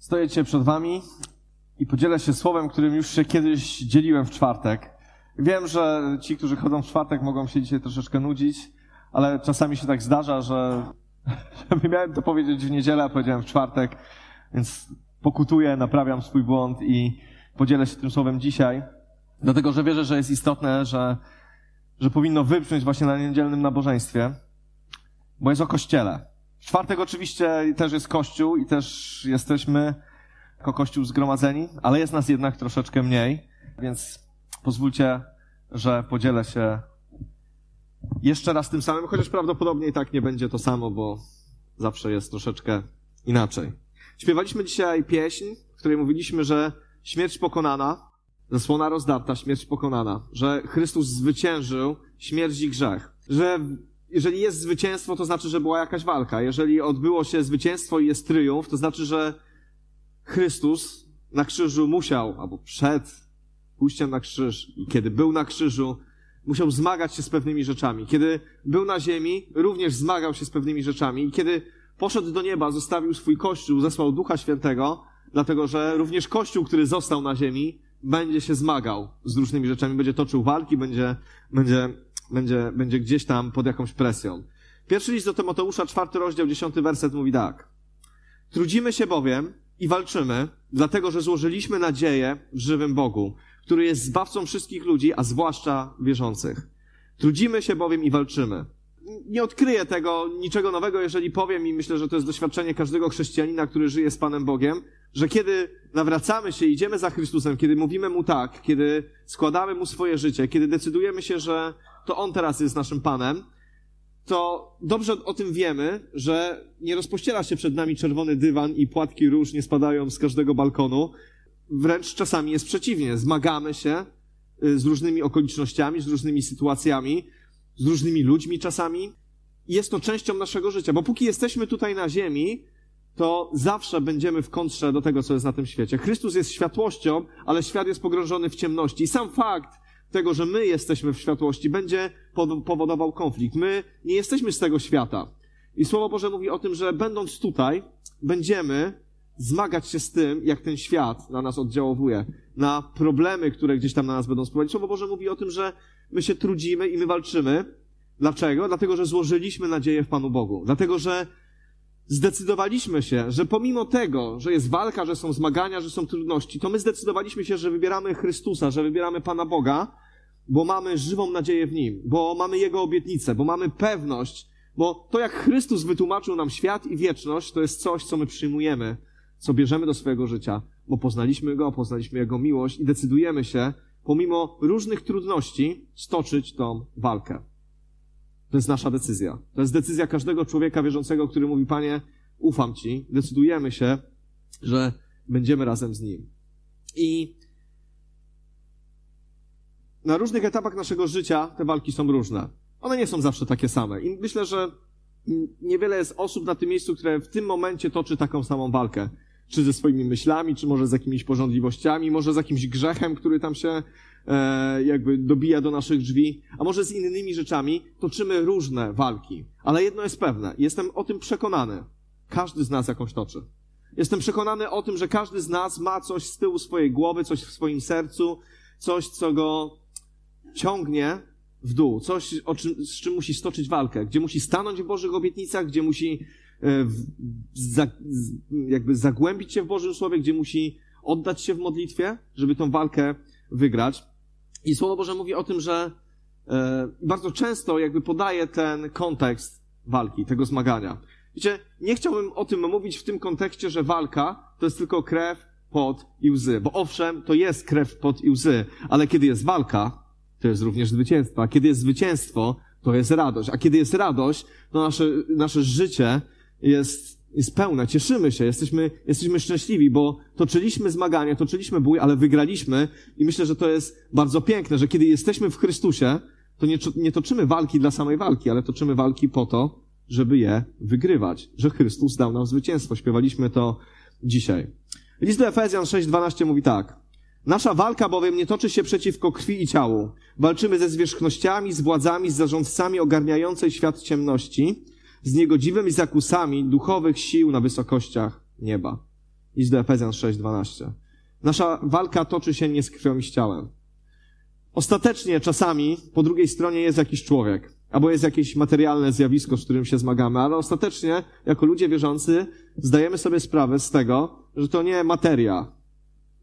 Stoję dzisiaj przed Wami i podzielę się słowem, którym już się kiedyś dzieliłem w czwartek. Wiem, że ci, którzy chodzą w czwartek, mogą się dzisiaj troszeczkę nudzić, ale czasami się tak zdarza, że, miałem to powiedzieć w niedzielę, a powiedziałem w czwartek, więc pokutuję, naprawiam swój błąd i podzielę się tym słowem dzisiaj. Dlatego, że wierzę, że jest istotne, że, że powinno wybrzmieć właśnie na niedzielnym nabożeństwie, bo jest o Kościele. Czwartek oczywiście też jest Kościół i też jesteśmy jako Kościół zgromadzeni, ale jest nas jednak troszeczkę mniej, więc pozwólcie, że podzielę się jeszcze raz tym samym, chociaż prawdopodobnie i tak nie będzie to samo, bo zawsze jest troszeczkę inaczej. Śpiewaliśmy dzisiaj pieśń, w której mówiliśmy, że śmierć pokonana, zasłona rozdarta, śmierć pokonana, że Chrystus zwyciężył śmierć i grzech, że jeżeli jest zwycięstwo, to znaczy, że była jakaś walka. Jeżeli odbyło się zwycięstwo i jest triumf, to znaczy, że Chrystus na krzyżu musiał, albo przed pójściem na krzyż i kiedy był na krzyżu, musiał zmagać się z pewnymi rzeczami. Kiedy był na ziemi, również zmagał się z pewnymi rzeczami. I kiedy poszedł do nieba, zostawił swój Kościół, zesłał Ducha Świętego, dlatego że również Kościół, który został na ziemi, będzie się zmagał z różnymi rzeczami, będzie toczył walki, będzie, będzie będzie, będzie gdzieś tam pod jakąś presją. Pierwszy list do Tymoteusza, czwarty rozdział, dziesiąty werset mówi tak. Trudzimy się bowiem i walczymy, dlatego że złożyliśmy nadzieję w żywym Bogu, który jest zbawcą wszystkich ludzi, a zwłaszcza wierzących. Trudzimy się bowiem i walczymy. Nie odkryję tego niczego nowego, jeżeli powiem i myślę, że to jest doświadczenie każdego chrześcijanina, który żyje z Panem Bogiem, że kiedy nawracamy się, idziemy za Chrystusem, kiedy mówimy Mu tak, kiedy składamy Mu swoje życie, kiedy decydujemy się, że to On teraz jest naszym Panem, to dobrze o tym wiemy, że nie rozpościera się przed nami czerwony dywan i płatki róż nie spadają z każdego balkonu. Wręcz czasami jest przeciwnie. Zmagamy się y, z różnymi okolicznościami, z różnymi sytuacjami, z różnymi ludźmi czasami. Jest to częścią naszego życia, bo póki jesteśmy tutaj na ziemi, to zawsze będziemy w kontrze do tego, co jest na tym świecie. Chrystus jest światłością, ale świat jest pogrążony w ciemności. I sam fakt, tego, że my jesteśmy w światłości, będzie powodował konflikt. My nie jesteśmy z tego świata. I Słowo Boże mówi o tym, że będąc tutaj, będziemy zmagać się z tym, jak ten świat na nas oddziałowuje, na problemy, które gdzieś tam na nas będą spływać. Słowo Boże mówi o tym, że my się trudzimy i my walczymy. Dlaczego? Dlatego, że złożyliśmy nadzieję w Panu Bogu. Dlatego, że zdecydowaliśmy się, że pomimo tego, że jest walka, że są zmagania, że są trudności, to my zdecydowaliśmy się, że wybieramy Chrystusa, że wybieramy Pana Boga, bo mamy żywą nadzieję w Nim, bo mamy Jego obietnicę, bo mamy pewność, bo to jak Chrystus wytłumaczył nam świat i wieczność, to jest coś, co my przyjmujemy, co bierzemy do swojego życia, bo poznaliśmy Go, poznaliśmy Jego miłość i decydujemy się, pomimo różnych trudności, stoczyć tą walkę. To jest nasza decyzja. To jest decyzja każdego człowieka wierzącego, który mówi, Panie, ufam Ci, decydujemy się, że będziemy razem z Nim. I na różnych etapach naszego życia te walki są różne. One nie są zawsze takie same. I myślę, że niewiele jest osób na tym miejscu, które w tym momencie toczy taką samą walkę. Czy ze swoimi myślami, czy może z jakimiś porządliwościami, może z jakimś grzechem, który tam się e, jakby dobija do naszych drzwi, a może z innymi rzeczami, toczymy różne walki. Ale jedno jest pewne, jestem o tym przekonany. Każdy z nas jakąś toczy. Jestem przekonany o tym, że każdy z nas ma coś z tyłu swojej głowy, coś w swoim sercu, coś, co go ciągnie w dół, coś, czym, z czym musi stoczyć walkę, gdzie musi stanąć w Bożych obietnicach, gdzie musi e, w, za, jakby zagłębić się w Bożym Słowie, gdzie musi oddać się w modlitwie, żeby tą walkę wygrać. I Słowo Boże mówi o tym, że e, bardzo często jakby podaje ten kontekst walki, tego zmagania. Wiecie, nie chciałbym o tym mówić w tym kontekście, że walka to jest tylko krew, pot i łzy. Bo owszem, to jest krew, pot i łzy, ale kiedy jest walka, to jest również zwycięstwo. A kiedy jest zwycięstwo, to jest radość. A kiedy jest radość, to nasze, nasze życie jest jest pełna, cieszymy się, jesteśmy, jesteśmy szczęśliwi, bo toczyliśmy zmagania, toczyliśmy bój, ale wygraliśmy i myślę, że to jest bardzo piękne, że kiedy jesteśmy w Chrystusie, to nie, nie toczymy walki dla samej walki, ale toczymy walki po to, żeby je wygrywać, że Chrystus dał nam zwycięstwo. Śpiewaliśmy to dzisiaj. List do Efezjan 6:12 mówi tak. Nasza walka bowiem nie toczy się przeciwko krwi i ciału. Walczymy ze zwierzchnościami, z władzami, z zarządcami ogarniającej świat ciemności, z niegodziwymi zakusami duchowych sił na wysokościach nieba. Idź do Efezjan 6:12. Nasza walka toczy się nie z krwią i z ciałem. Ostatecznie czasami po drugiej stronie jest jakiś człowiek, albo jest jakieś materialne zjawisko, z którym się zmagamy, ale ostatecznie, jako ludzie wierzący, zdajemy sobie sprawę z tego, że to nie materia,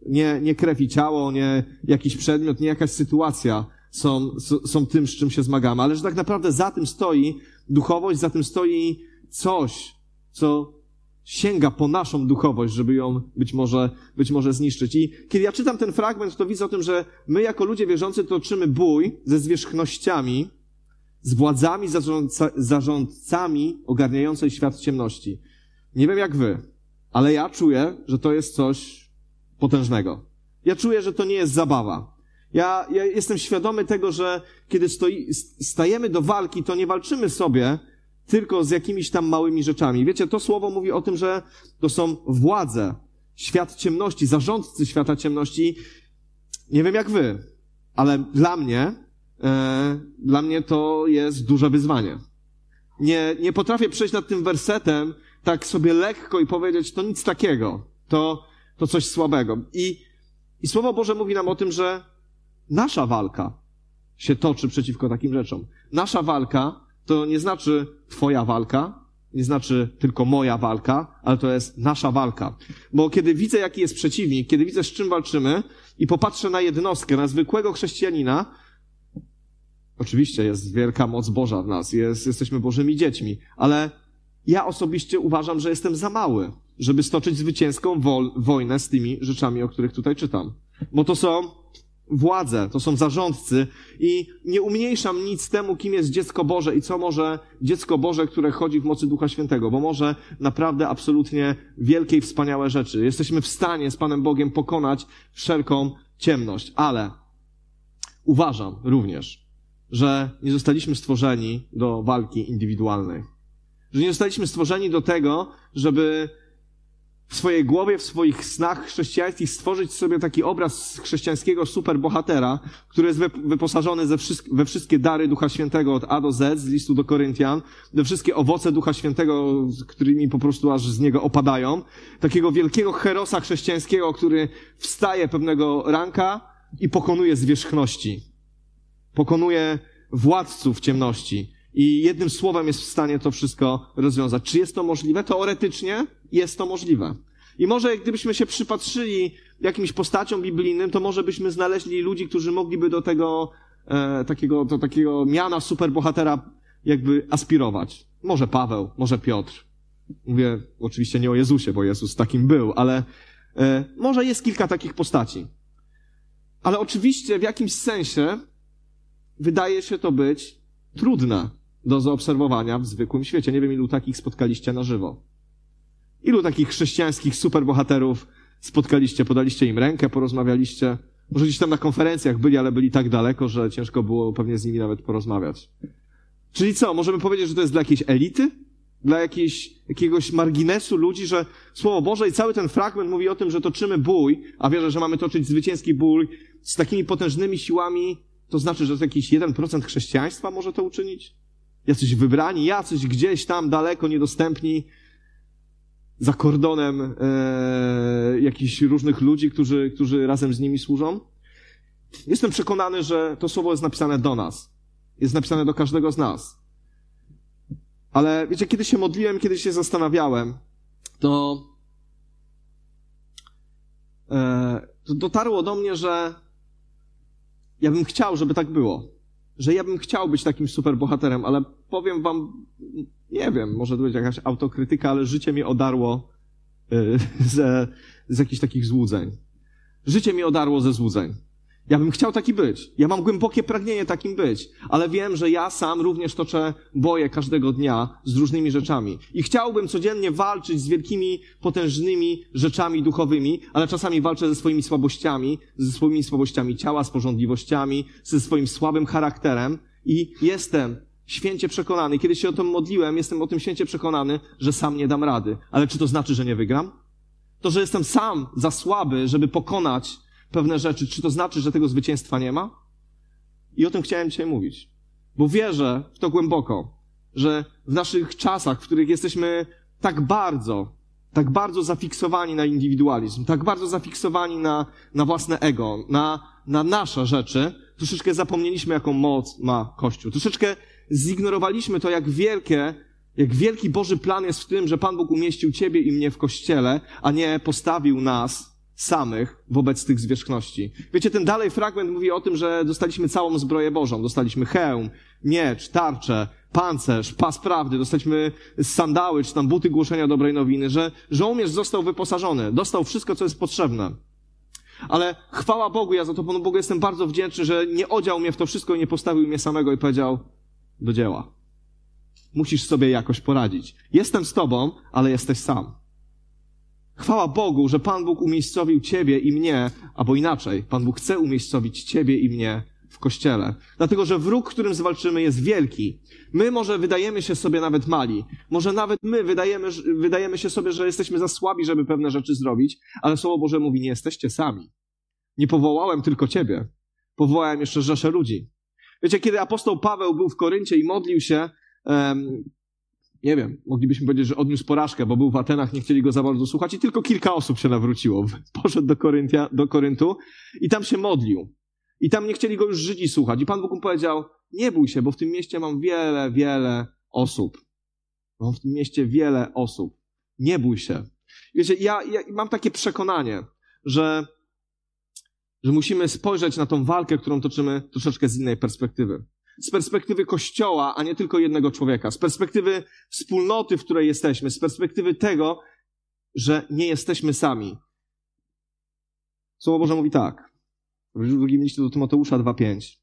nie, nie krew i ciało, nie jakiś przedmiot, nie jakaś sytuacja są, są tym, z czym się zmagamy, ale że tak naprawdę za tym stoi duchowość, za tym stoi coś, co sięga po naszą duchowość, żeby ją być może, być może zniszczyć. I kiedy ja czytam ten fragment, to widzę o tym, że my jako ludzie wierzący toczymy bój ze zwierzchnościami, z władzami zarządca, zarządcami ogarniającej świat ciemności. Nie wiem jak wy, ale ja czuję, że to jest coś potężnego. Ja czuję, że to nie jest zabawa. Ja, ja jestem świadomy tego, że kiedy stoi, stajemy do walki, to nie walczymy sobie tylko z jakimiś tam małymi rzeczami. Wiecie, to słowo mówi o tym, że to są władze, świat ciemności, zarządcy świata ciemności. Nie wiem jak wy, ale dla mnie, e, dla mnie to jest duże wyzwanie. Nie, nie potrafię przejść nad tym wersetem tak sobie lekko i powiedzieć, to nic takiego, to, to coś słabego. I, I Słowo Boże mówi nam o tym, że nasza walka się toczy przeciwko takim rzeczom. Nasza walka to nie znaczy twoja walka, nie znaczy tylko moja walka, ale to jest nasza walka. Bo kiedy widzę, jaki jest przeciwnik, kiedy widzę, z czym walczymy i popatrzę na jednostkę, na zwykłego chrześcijanina, oczywiście jest wielka moc Boża w nas, jest, jesteśmy Bożymi dziećmi, ale ja osobiście uważam, że jestem za mały, żeby stoczyć zwycięską wojnę z tymi rzeczami, o których tutaj czytam. Bo to są władze, to są zarządcy i nie umniejszam nic temu, kim jest dziecko Boże i co może dziecko Boże, które chodzi w mocy Ducha Świętego, bo może naprawdę absolutnie wielkie i wspaniałe rzeczy. Jesteśmy w stanie z Panem Bogiem pokonać wszelką ciemność, ale uważam również, że nie zostaliśmy stworzeni do walki indywidualnej. Że nie zostaliśmy stworzeni do tego, żeby w swojej głowie, w swoich snach chrześcijańskich stworzyć sobie taki obraz chrześcijańskiego superbohatera, który jest wyposażony ze wszystkie, we wszystkie dary Ducha Świętego od A do Z, z listu do Koryntian, we wszystkie owoce Ducha Świętego, którymi po prostu aż z niego opadają. Takiego wielkiego herosa chrześcijańskiego, który wstaje pewnego ranka i pokonuje zwierzchności. Pokonuje władców ciemności. I jednym słowem jest w stanie to wszystko rozwiązać. Czy jest to możliwe? Teoretycznie jest to możliwe. I może gdybyśmy się przypatrzyli jakimś postaciom biblijnym, to może byśmy znaleźli ludzi, którzy mogliby do tego e, takiego, do takiego miana superbohatera jakby aspirować. Może Paweł, może Piotr. Mówię oczywiście nie o Jezusie, bo Jezus takim był, ale e, może jest kilka takich postaci. Ale oczywiście w jakimś sensie wydaje się to być trudne do zaobserwowania w zwykłym świecie. Nie wiem, ilu takich spotkaliście na żywo. Ilu takich chrześcijańskich superbohaterów spotkaliście, podaliście im rękę, porozmawialiście? Może gdzieś tam na konferencjach byli, ale byli tak daleko, że ciężko było pewnie z nimi nawet porozmawiać. Czyli co, możemy powiedzieć, że to jest dla jakiejś elity? Dla jakiejś, jakiegoś marginesu ludzi, że Słowo Boże i cały ten fragment mówi o tym, że toczymy bój, a wierzę, że mamy toczyć zwycięski bój z takimi potężnymi siłami, to znaczy, że to jakiś 1% chrześcijaństwa może to uczynić? Jacyś wybrani, jacyś gdzieś tam daleko niedostępni, za kordonem e, jakichś różnych ludzi, którzy, którzy razem z nimi służą. Jestem przekonany, że to słowo jest napisane do nas. Jest napisane do każdego z nas. Ale wiecie, kiedy się modliłem, kiedy się zastanawiałem, to, e, to dotarło do mnie, że ja bym chciał, żeby tak było. Że ja bym chciał być takim superbohaterem, ale powiem wam nie wiem, może to być jakaś autokrytyka, ale życie mnie odarło y, ze, z jakichś takich złudzeń. Życie mnie odarło ze złudzeń. Ja bym chciał taki być. Ja mam głębokie pragnienie takim być, ale wiem, że ja sam również toczę boje każdego dnia z różnymi rzeczami. I chciałbym codziennie walczyć z wielkimi, potężnymi rzeczami duchowymi, ale czasami walczę ze swoimi słabościami, ze swoimi słabościami ciała, z porządliwościami, ze swoim słabym charakterem i jestem święcie przekonany. Kiedy się o tym modliłem, jestem o tym święcie przekonany, że sam nie dam rady. Ale czy to znaczy, że nie wygram? To, że jestem sam za słaby, żeby pokonać pewne rzeczy, czy to znaczy, że tego zwycięstwa nie ma? I o tym chciałem dzisiaj mówić. Bo wierzę w to głęboko, że w naszych czasach, w których jesteśmy tak bardzo tak bardzo zafiksowani na indywidualizm, tak bardzo zafiksowani na, na własne ego, na, na nasze rzeczy, troszeczkę zapomnieliśmy, jaką moc ma Kościół. Troszeczkę zignorowaliśmy to, jak wielkie, jak wielki Boży plan jest w tym, że Pan Bóg umieścił Ciebie i mnie w Kościele, a nie postawił nas samych wobec tych zwierzchności. Wiecie, ten dalej fragment mówi o tym, że dostaliśmy całą zbroję Bożą. Dostaliśmy hełm, miecz, tarczę, pancerz, pas prawdy, dostaliśmy sandały, czy tam buty głoszenia dobrej nowiny, że żołnierz został wyposażony, dostał wszystko, co jest potrzebne. Ale chwała Bogu, ja za to Panu Bogu jestem bardzo wdzięczny, że nie odział mnie w to wszystko i nie postawił mnie samego i powiedział do dzieła. Musisz sobie jakoś poradzić. Jestem z Tobą, ale jesteś sam. Chwała Bogu, że Pan Bóg umiejscowił Ciebie i mnie, albo inaczej, Pan Bóg chce umiejscowić Ciebie i mnie w Kościele. Dlatego, że wróg, którym zwalczymy, jest wielki. My może wydajemy się sobie nawet mali. Może nawet my wydajemy, wydajemy się sobie, że jesteśmy za słabi, żeby pewne rzeczy zrobić, ale Słowo Boże mówi, nie jesteście sami. Nie powołałem tylko Ciebie. Powołałem jeszcze rzeszę ludzi. Wiecie, kiedy apostoł Paweł był w Koryncie i modlił się, nie wiem, moglibyśmy powiedzieć, że odniósł porażkę, bo był w Atenach, nie chcieli go za bardzo słuchać i tylko kilka osób się nawróciło. Poszedł do, Koryntia, do Koryntu i tam się modlił. I tam nie chcieli go już Żydzi słuchać. I Pan Bóg mu powiedział, nie bój się, bo w tym mieście mam wiele, wiele osób. Mam w tym mieście wiele osób. Nie bój się. Wiecie, ja, ja mam takie przekonanie, że, że musimy spojrzeć na tą walkę, którą toczymy troszeczkę z innej perspektywy z perspektywy Kościoła, a nie tylko jednego człowieka, z perspektywy wspólnoty, w której jesteśmy, z perspektywy tego, że nie jesteśmy sami. Słowo Boże mówi tak. W drugim liście do Tymoteusza 2,5.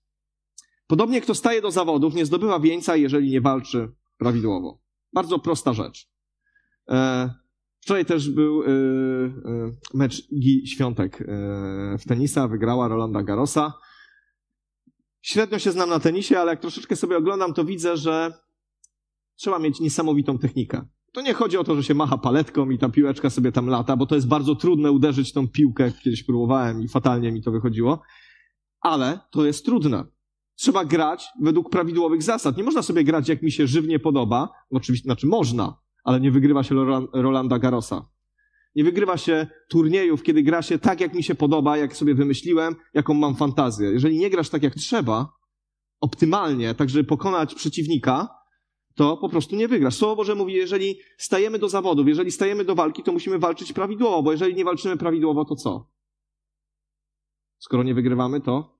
Podobnie kto staje do zawodów, nie zdobywa wieńca, jeżeli nie walczy prawidłowo. Bardzo prosta rzecz. E, wczoraj też był e, e, mecz Igi Świątek w tenisa, wygrała Rolanda Garosa. Średnio się znam na tenisie, ale jak troszeczkę sobie oglądam, to widzę, że trzeba mieć niesamowitą technikę. To nie chodzi o to, że się macha paletką i ta piłeczka sobie tam lata, bo to jest bardzo trudne uderzyć tą piłkę. Kiedyś próbowałem i fatalnie mi to wychodziło. Ale to jest trudne. Trzeba grać według prawidłowych zasad. Nie można sobie grać, jak mi się żywnie podoba. Oczywiście, znaczy można, ale nie wygrywa się Rolanda Garosa. Nie wygrywa się turniejów, kiedy gra się tak, jak mi się podoba, jak sobie wymyśliłem, jaką mam fantazję. Jeżeli nie grasz tak, jak trzeba, optymalnie, tak żeby pokonać przeciwnika, to po prostu nie wygrasz. Słowo Boże mówi, jeżeli stajemy do zawodów, jeżeli stajemy do walki, to musimy walczyć prawidłowo, bo jeżeli nie walczymy prawidłowo, to co? Skoro nie wygrywamy, to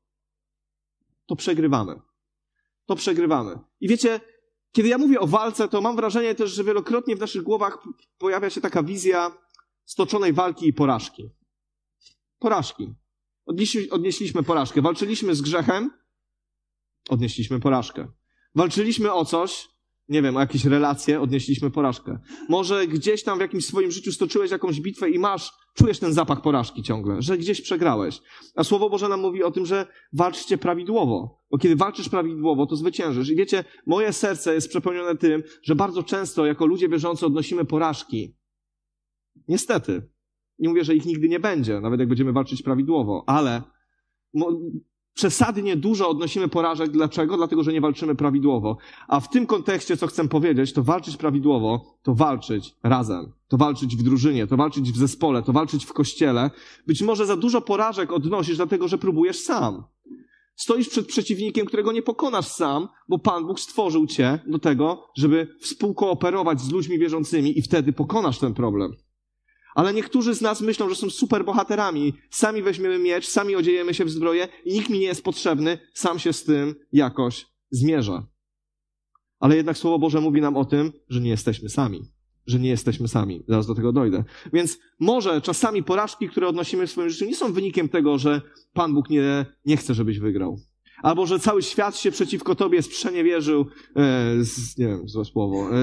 to przegrywamy. To przegrywamy. I wiecie, kiedy ja mówię o walce, to mam wrażenie też, że wielokrotnie w naszych głowach pojawia się taka wizja stoczonej walki i porażki. Porażki. Odnieśli, odnieśliśmy porażkę. Walczyliśmy z grzechem, odnieśliśmy porażkę. Walczyliśmy o coś, nie wiem, o jakieś relacje, odnieśliśmy porażkę. Może gdzieś tam w jakimś swoim życiu stoczyłeś jakąś bitwę i masz, czujesz ten zapach porażki ciągle, że gdzieś przegrałeś. A Słowo Boże nam mówi o tym, że walczcie prawidłowo. Bo kiedy walczysz prawidłowo, to zwyciężysz. I wiecie, moje serce jest przepełnione tym, że bardzo często jako ludzie wierzący odnosimy porażki. Niestety. Nie mówię, że ich nigdy nie będzie, nawet jak będziemy walczyć prawidłowo, ale przesadnie dużo odnosimy porażek. Dlaczego? Dlatego, że nie walczymy prawidłowo. A w tym kontekście, co chcę powiedzieć, to walczyć prawidłowo, to walczyć razem, to walczyć w drużynie, to walczyć w zespole, to walczyć w kościele. Być może za dużo porażek odnosisz, dlatego że próbujesz sam. Stoisz przed przeciwnikiem, którego nie pokonasz sam, bo Pan Bóg stworzył cię do tego, żeby współkooperować z ludźmi wierzącymi i wtedy pokonasz ten problem. Ale niektórzy z nas myślą, że są super bohaterami. Sami weźmiemy miecz, sami odziejemy się w zbroję i nikt mi nie jest potrzebny, sam się z tym jakoś zmierzę. Ale jednak Słowo Boże mówi nam o tym, że nie jesteśmy sami. Że nie jesteśmy sami. Zaraz do tego dojdę. Więc może czasami porażki, które odnosimy w swoim życiu, nie są wynikiem tego, że Pan Bóg nie, nie chce, żebyś wygrał. Albo że cały świat się przeciwko tobie sprzeniewierzył, e, z, nie wiem, złe słowo, e,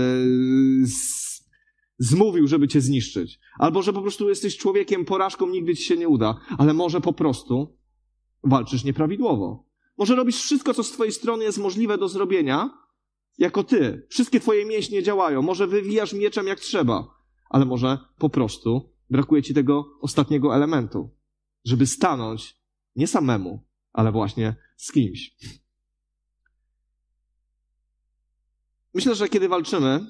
z, zmówił, żeby cię zniszczyć. Albo że po prostu jesteś człowiekiem, porażką nigdy ci się nie uda. Ale może po prostu walczysz nieprawidłowo. Może robisz wszystko, co z twojej strony jest możliwe do zrobienia, jako ty. Wszystkie twoje mięśnie działają. Może wywijasz mieczem jak trzeba. Ale może po prostu brakuje ci tego ostatniego elementu. Żeby stanąć nie samemu, ale właśnie z kimś. Myślę, że kiedy walczymy,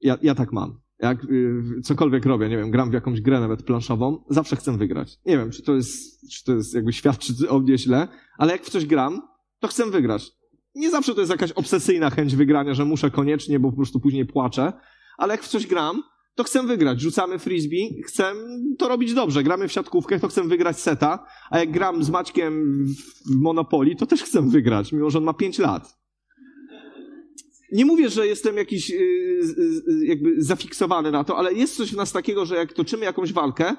ja, ja tak mam jak y, cokolwiek robię, nie wiem, gram w jakąś grę nawet planszową, zawsze chcę wygrać. Nie wiem, czy to jest, czy to jest jakby świadczy o mnie źle, ale jak w coś gram, to chcę wygrać. Nie zawsze to jest jakaś obsesyjna chęć wygrania, że muszę koniecznie, bo po prostu później płaczę, ale jak w coś gram, to chcę wygrać. Rzucamy frisbee, chcę to robić dobrze. Gramy w siatkówkę, to chcę wygrać seta, a jak gram z Maćkiem w Monopoly, to też chcę wygrać, mimo że on ma 5 lat. Nie mówię, że jestem jakiś yy, jakby zafiksowany na to, ale jest coś w nas takiego, że jak toczymy jakąś walkę,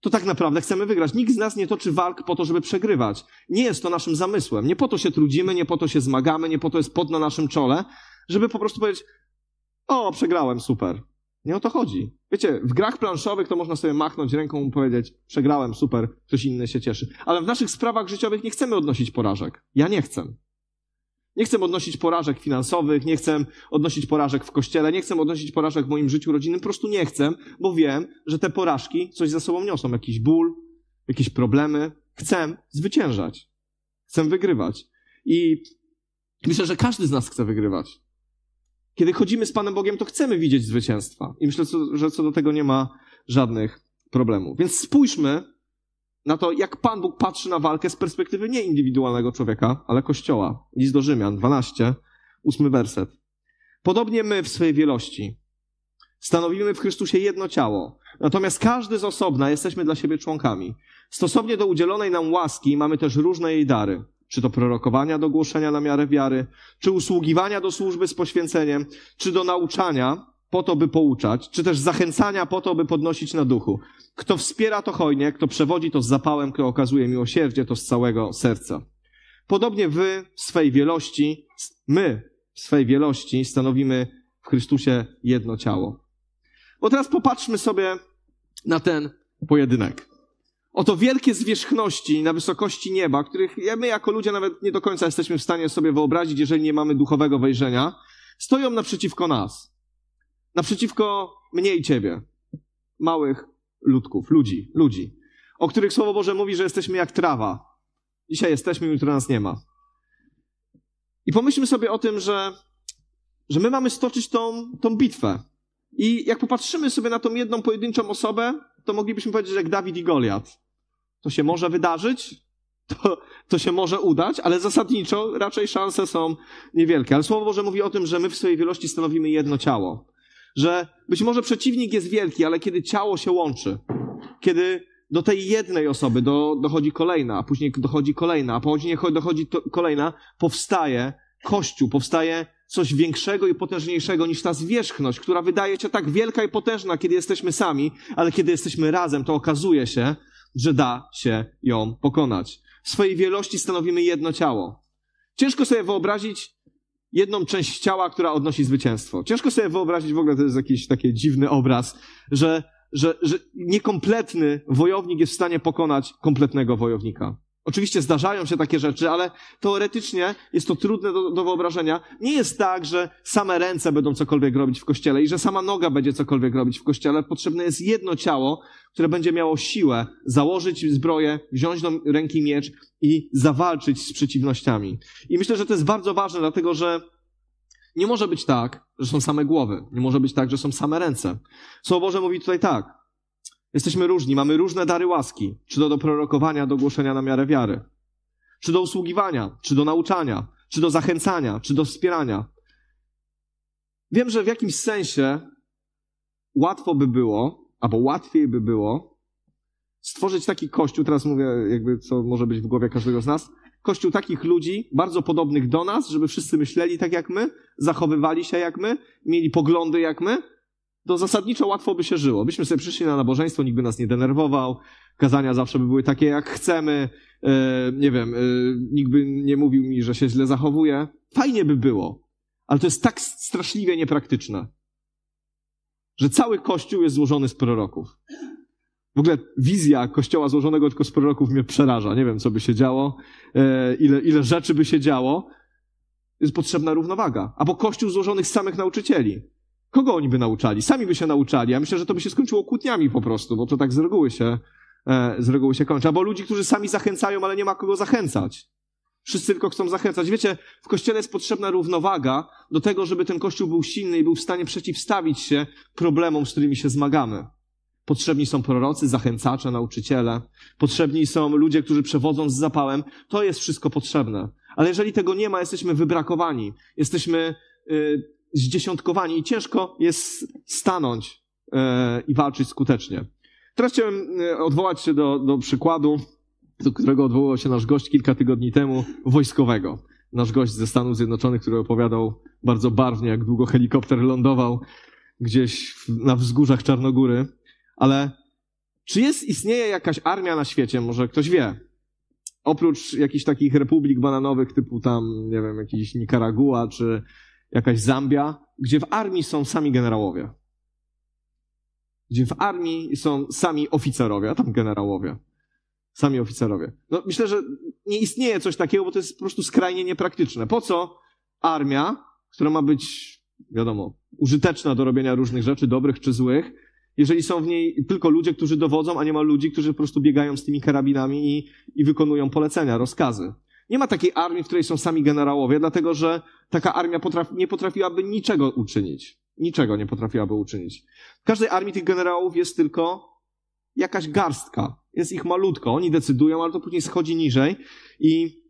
to tak naprawdę chcemy wygrać. Nikt z nas nie toczy walk po to, żeby przegrywać. Nie jest to naszym zamysłem. Nie po to się trudzimy, nie po to się zmagamy, nie po to jest pod na naszym czole, żeby po prostu powiedzieć, o, przegrałem, super. Nie o to chodzi. Wiecie, w grach planszowych to można sobie machnąć ręką i powiedzieć, przegrałem, super, ktoś inny się cieszy. Ale w naszych sprawach życiowych nie chcemy odnosić porażek. Ja nie chcę. Nie chcę odnosić porażek finansowych, nie chcę odnosić porażek w kościele, nie chcę odnosić porażek w moim życiu rodzinnym, po prostu nie chcę, bo wiem, że te porażki coś za sobą niosą, jakiś ból, jakieś problemy. Chcę zwyciężać. Chcę wygrywać. I myślę, że każdy z nas chce wygrywać. Kiedy chodzimy z Panem Bogiem, to chcemy widzieć zwycięstwa. I myślę, że co do tego nie ma żadnych problemów. Więc spójrzmy na to, jak Pan Bóg patrzy na walkę z perspektywy nie indywidualnego człowieka, ale Kościoła. List do Rzymian 12, ósmy werset. Podobnie my w swojej wielości stanowimy w Chrystusie jedno ciało, natomiast każdy z osobna jesteśmy dla siebie członkami. Stosownie do udzielonej nam łaski mamy też różne jej dary czy do prorokowania do głoszenia na miarę wiary, czy usługiwania do służby z poświęceniem, czy do nauczania po to, by pouczać, czy też zachęcania po to, by podnosić na duchu. Kto wspiera to hojnie, kto przewodzi to z zapałem, kto okazuje miłosierdzie, to z całego serca. Podobnie wy w swej wielości, my w swej wielości stanowimy w Chrystusie jedno ciało. Bo teraz popatrzmy sobie na ten pojedynek. Oto wielkie zwierzchności na wysokości nieba, których my jako ludzie nawet nie do końca jesteśmy w stanie sobie wyobrazić, jeżeli nie mamy duchowego wejrzenia, stoją naprzeciwko nas. Naprzeciwko mnie i ciebie. Małych ludków, ludzi, ludzi, o których Słowo Boże mówi, że jesteśmy jak trawa. Dzisiaj jesteśmy, jutro nas nie ma. I pomyślmy sobie o tym, że, że my mamy stoczyć tą, tą bitwę. I jak popatrzymy sobie na tą jedną pojedynczą osobę, to moglibyśmy powiedzieć, że jak Dawid i Goliat. To się może wydarzyć, to, to się może udać, ale zasadniczo raczej szanse są niewielkie. Ale Słowo Boże mówi o tym, że my w swojej wielości stanowimy jedno ciało. Że być może przeciwnik jest wielki, ale kiedy ciało się łączy, kiedy do tej jednej osoby do, dochodzi kolejna, a później dochodzi kolejna, a później dochodzi to, kolejna, powstaje Kościół, powstaje coś większego i potężniejszego niż ta zwierzchność, która wydaje się tak wielka i potężna, kiedy jesteśmy sami, ale kiedy jesteśmy razem, to okazuje się, że da się ją pokonać. W swojej wielości stanowimy jedno ciało. Ciężko sobie wyobrazić jedną część ciała, która odnosi zwycięstwo. Ciężko sobie wyobrazić, w ogóle to jest jakiś taki dziwny obraz, że, że, że niekompletny wojownik jest w stanie pokonać kompletnego wojownika. Oczywiście zdarzają się takie rzeczy, ale teoretycznie jest to trudne do, do, wyobrażenia. Nie jest tak, że same ręce będą cokolwiek robić w kościele i że sama noga będzie cokolwiek robić w kościele. Potrzebne jest jedno ciało, które będzie miało siłę założyć zbroję, wziąć do ręki miecz i zawalczyć z przeciwnościami. I myślę, że to jest bardzo ważne, dlatego że nie może być tak, że są same głowy. Nie może być tak, że są same ręce. Słowo Boże mówi tutaj tak. Jesteśmy różni, mamy różne dary łaski, czy to do prorokowania, do głoszenia na miarę wiary, czy do usługiwania, czy do nauczania, czy do zachęcania, czy do wspierania. Wiem, że w jakimś sensie łatwo by było, albo łatwiej by było stworzyć taki kościół, teraz mówię jakby co może być w głowie każdego z nas, kościół takich ludzi, bardzo podobnych do nas, żeby wszyscy myśleli tak jak my, zachowywali się jak my, mieli poglądy jak my, to zasadniczo łatwo by się żyło. Byśmy sobie przyszli na nabożeństwo, nikt by nas nie denerwował, kazania zawsze by były takie, jak chcemy, e, nie wiem, e, nikt by nie mówił mi, że się źle zachowuje. Fajnie by było, ale to jest tak straszliwie niepraktyczne, że cały Kościół jest złożony z proroków. W ogóle wizja kościoła złożonego tylko z proroków mnie przeraża. Nie wiem, co by się działo, e, ile, ile rzeczy by się działo. Jest potrzebna równowaga. Albo kościół złożonych z samych nauczycieli. Kogo oni by nauczali? Sami by się nauczali. Ja myślę, że to by się skończyło kłótniami po prostu, bo to tak z reguły się, e, z reguły się kończy. Albo ludzi, którzy sami zachęcają, ale nie ma kogo zachęcać. Wszyscy tylko chcą zachęcać. Wiecie, w kościele jest potrzebna równowaga do tego, żeby ten kościół był silny i był w stanie przeciwstawić się problemom, z którymi się zmagamy. Potrzebni są prorocy, zachęcacze, nauczyciele. Potrzebni są ludzie, którzy przewodzą z zapałem. To jest wszystko potrzebne. Ale jeżeli tego nie ma, jesteśmy wybrakowani. Jesteśmy y, zdziesiątkowani i ciężko jest stanąć y, i walczyć skutecznie. Teraz chciałem y, odwołać się do, do przykładu, do którego odwołał się nasz gość kilka tygodni temu, wojskowego. Nasz gość ze Stanów Zjednoczonych, który opowiadał bardzo barwnie, jak długo helikopter lądował gdzieś na wzgórzach Czarnogóry. Ale czy jest, istnieje jakaś armia na świecie? Może ktoś wie? Oprócz jakichś takich republik bananowych typu tam, nie wiem, jakiś Nikaragua czy jakaś Zambia, gdzie w armii są sami generałowie. Gdzie w armii są sami oficerowie, a tam generałowie. Sami oficerowie. No, myślę, że nie istnieje coś takiego, bo to jest po prostu skrajnie niepraktyczne. Po co armia, która ma być, wiadomo, użyteczna do robienia różnych rzeczy, dobrych czy złych, jeżeli są w niej tylko ludzie, którzy dowodzą, a nie ma ludzi, którzy po prostu biegają z tymi karabinami i, i wykonują polecenia, rozkazy. Nie ma takiej armii, w której są sami generałowie, dlatego że taka armia potrafi, nie potrafiłaby niczego uczynić. Niczego nie potrafiłaby uczynić. W każdej armii tych generałów jest tylko jakaś garstka. Jest ich malutko. Oni decydują, ale to później schodzi niżej. I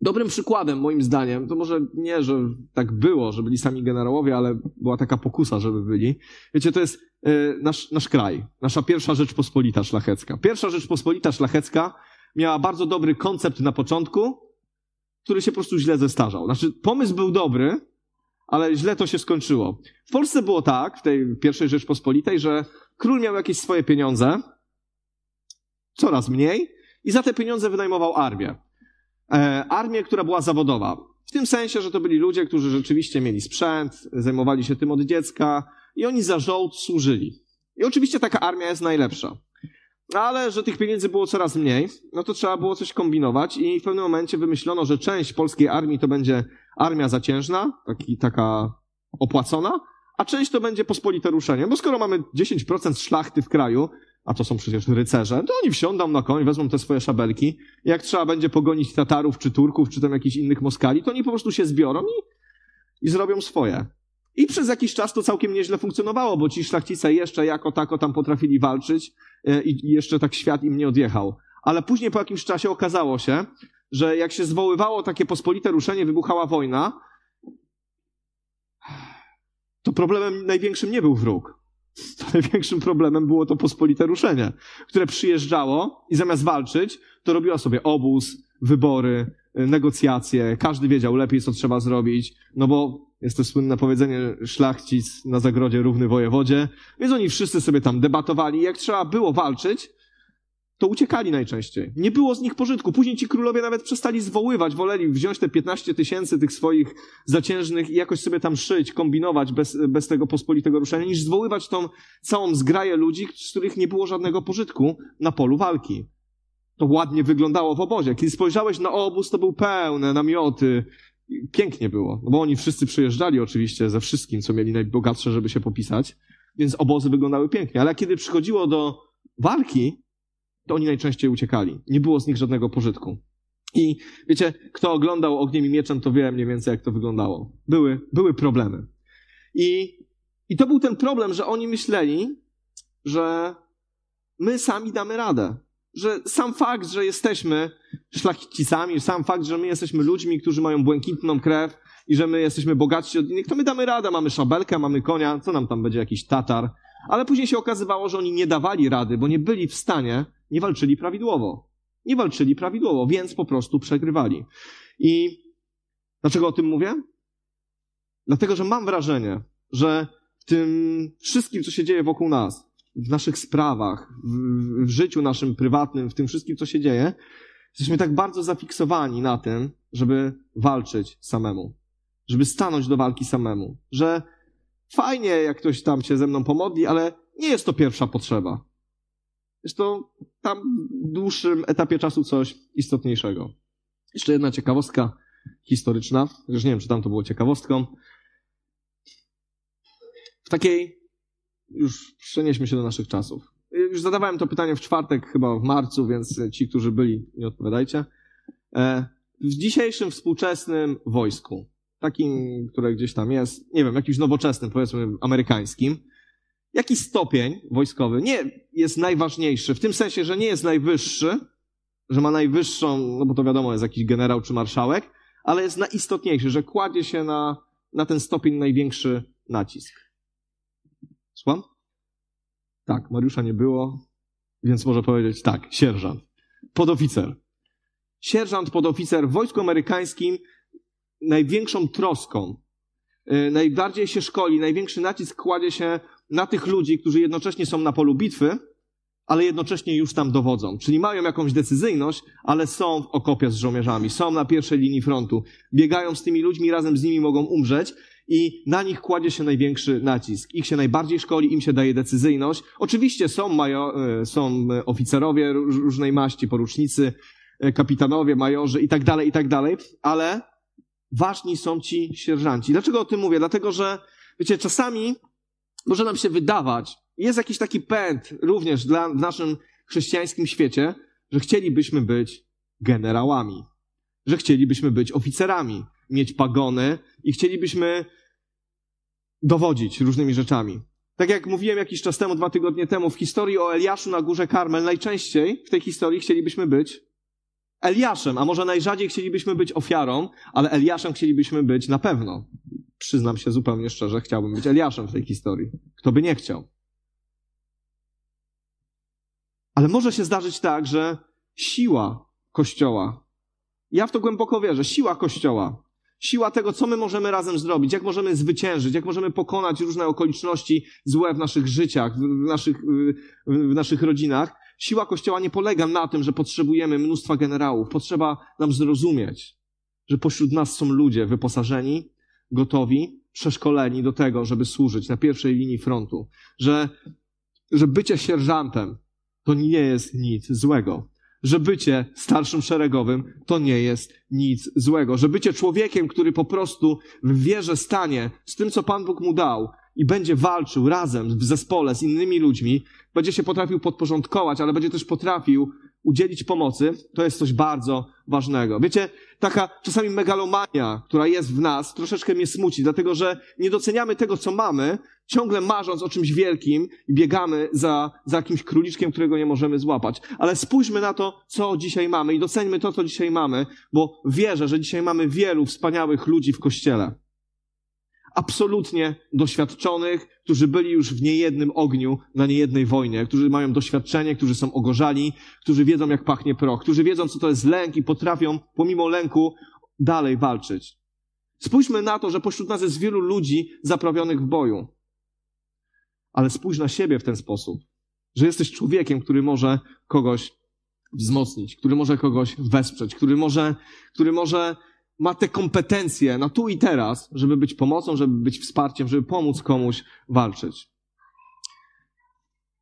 dobrym przykładem, moim zdaniem, to może nie, że tak było, że byli sami generałowie, ale była taka pokusa, żeby byli. Wiecie, to jest y, nasz, nasz kraj. Nasza pierwsza Rzeczpospolita Szlachecka. Pierwsza Rzeczpospolita Szlachecka miała bardzo dobry koncept na początku, który się po prostu źle zestarzał. Znaczy, pomysł był dobry, ale źle to się skończyło. W Polsce było tak, w tej pierwszej Rzeczpospolitej, że król miał jakieś swoje pieniądze, coraz mniej, i za te pieniądze wynajmował armię. E, armię, która była zawodowa. W tym sensie, że to byli ludzie, którzy rzeczywiście mieli sprzęt, zajmowali się tym od dziecka i oni za żołd służyli. I oczywiście taka armia jest najlepsza. Ale że tych pieniędzy było coraz mniej, no to trzeba było coś kombinować i w pewnym momencie wymyślono, że część polskiej armii to będzie armia zaciężna, taki, taka opłacona, a część to będzie pospolite ruszenie. Bo skoro mamy 10% szlachty w kraju, a to są przecież rycerze, to oni wsiądą na koń, wezmą te swoje szabelki. Jak trzeba będzie pogonić Tatarów, czy Turków, czy tam jakichś innych Moskali, to oni po prostu się zbiorą i, i zrobią swoje. I przez jakiś czas to całkiem nieźle funkcjonowało, bo ci szlachcice jeszcze jako tako tam potrafili walczyć e, i jeszcze tak świat im nie odjechał. Ale później po jakimś czasie okazało się, że jak się zwoływało takie pospolite ruszenie, wybuchała wojna, to problemem największym nie był wróg. To największym problemem było to pospolite ruszenie, które przyjeżdżało i zamiast walczyć, to robiło sobie obóz, wybory, negocjacje. Każdy wiedział lepiej, co trzeba zrobić, no bo jest to słynne powiedzenie szlachcic na zagrodzie równy wojewodzie, więc oni wszyscy sobie tam debatowali. Jak trzeba było walczyć, to uciekali najczęściej. Nie było z nich pożytku. Później ci królowie nawet przestali zwoływać, woleli wziąć te 15 tysięcy tych swoich zaciężnych i jakoś sobie tam szyć, kombinować bez, bez tego pospolitego ruszenia, niż zwoływać tą całą zgraję ludzi, z których nie było żadnego pożytku na polu walki. To ładnie wyglądało w obozie. Kiedy spojrzałeś na obóz, to był pełne namioty. Pięknie było, no bo oni wszyscy przyjeżdżali oczywiście ze wszystkim, co mieli najbogatsze, żeby się popisać, więc obozy wyglądały pięknie. Ale kiedy przychodziło do walki, to oni najczęściej uciekali. Nie było z nich żadnego pożytku. I wiecie, kto oglądał Ogniem i Mieczem, to wie mniej więcej, jak to wyglądało. Były, były problemy. I, I to był ten problem, że oni myśleli, że my sami damy radę. Że sam fakt, że jesteśmy szlachcicami, sam fakt, że my jesteśmy ludźmi, którzy mają błękitną krew i że my jesteśmy bogatsi od innych, to my damy radę. Mamy szabelkę, mamy konia, co nam tam będzie jakiś tatar. Ale później się okazywało, że oni nie dawali rady, bo nie byli w stanie nie walczyli prawidłowo. Nie walczyli prawidłowo, więc po prostu przegrywali. I dlaczego o tym mówię? Dlatego, że mam wrażenie, że w tym wszystkim, co się dzieje wokół nas, w naszych sprawach, w, w życiu naszym prywatnym, w tym wszystkim, co się dzieje, jesteśmy tak bardzo zafiksowani na tym, żeby walczyć samemu. Żeby stanąć do walki samemu. Że fajnie, jak ktoś tam się ze mną pomodli, ale nie jest to pierwsza potrzeba. Jest to tam w dłuższym etapie czasu coś istotniejszego. Jeszcze jedna ciekawostka historyczna, chociaż nie wiem, czy tam to było ciekawostką. W takiej, już przenieśmy się do naszych czasów. Już zadawałem to pytanie w czwartek, chyba w marcu, więc ci, którzy byli, nie odpowiadajcie. E, w dzisiejszym współczesnym wojsku, takim, które gdzieś tam jest, nie wiem, jakimś nowoczesnym, powiedzmy amerykańskim, jaki stopień wojskowy nie jest najważniejszy, w tym sensie, że nie jest najwyższy, że ma najwyższą, no bo to wiadomo, jest jakiś generał czy marszałek, ale jest najistotniejszy, że kładzie się na, na ten stopień największy nacisk. Słucham? Tak, Mariusza nie było, więc może powiedzieć tak, sierżant. Podoficer. Sierżant, podoficer w wojsku amerykańskim największą troską, yy, najbardziej się szkoli, największy nacisk kładzie się na tych ludzi, którzy jednocześnie są na polu bitwy, ale jednocześnie już tam dowodzą. Czyli mają jakąś decyzyjność, ale są w okopie z żołnierzami, są na pierwszej linii frontu, biegają z tymi ludźmi, razem z nimi mogą umrzeć i na nich kładzie się największy nacisk. Ich się najbardziej szkoli, im się daje decyzyjność. Oczywiście są, majo, e, są oficerowie różnej maści, porucznicy, e, kapitanowie, majorzy i tak dalej, i tak dalej, ale ważni są ci sierżanci. Dlaczego o tym mówię? Dlatego, że wiecie, czasami może nam się wydawać, jest jakiś taki pęd również dla, w naszym chrześcijańskim świecie, że chcielibyśmy być generałami, że chcielibyśmy być oficerami, mieć pagony i chcielibyśmy dowodzić różnymi rzeczami. Tak jak mówiłem jakiś czas temu, dwa tygodnie temu, w historii o Eliaszu na górze Karmel, najczęściej w tej historii chcielibyśmy być Eliaszem, a może najrzadziej chcielibyśmy być ofiarą, ale Eliaszem chcielibyśmy być na pewno. Przyznam się zupełnie szczerze, chciałbym być Eliaszem w tej historii. Kto by nie chciał? Ale może się zdarzyć tak, że siła Kościoła, ja w to głęboko wierzę, siła Kościoła, siła tego, co my możemy razem zrobić, jak możemy zwyciężyć, jak możemy pokonać różne okoliczności złe w naszych życiach, w naszych, w naszych rodzinach, siła Kościoła nie polega na tym, że potrzebujemy mnóstwa generałów. Potrzeba nam zrozumieć, że pośród nas są ludzie wyposażeni, gotowi, przeszkoleni do tego, żeby służyć na pierwszej linii frontu. Że, że bycie sierżantem to nie jest nic złego. Że bycie starszym szeregowym to nie jest nic złego. Że bycie człowiekiem, który po prostu w wierze stanie z tym, co Pan Bóg mu dał i będzie walczył razem w zespole z innymi ludźmi, będzie się potrafił podporządkować, ale będzie też potrafił udzielić pomocy, to jest coś bardzo ważnego. Wiecie, taka czasami megalomania, która jest w nas, troszeczkę mnie smuci, dlatego że nie doceniamy tego, co mamy, ciągle marząc o czymś wielkim i biegamy za, za jakimś króliczkiem, którego nie możemy złapać. Ale spójrzmy na to, co dzisiaj mamy i doceńmy to, co dzisiaj mamy, bo wierzę, że dzisiaj mamy wielu wspaniałych ludzi w Kościele absolutnie doświadczonych, którzy byli już w niejednym ogniu, na niejednej wojnie, którzy mają doświadczenie, którzy są ogorzali, którzy wiedzą, jak pachnie proch, którzy wiedzą, co to jest lęk i potrafią, pomimo lęku, dalej walczyć. Spójrzmy na to, że pośród nas jest wielu ludzi zaprawionych w boju. Ale spójrz na siebie w ten sposób, że jesteś człowiekiem, który może kogoś wzmocnić, który może kogoś wesprzeć, który może, który może ma te kompetencje na tu i teraz, żeby być pomocą, żeby być wsparciem, żeby pomóc komuś walczyć.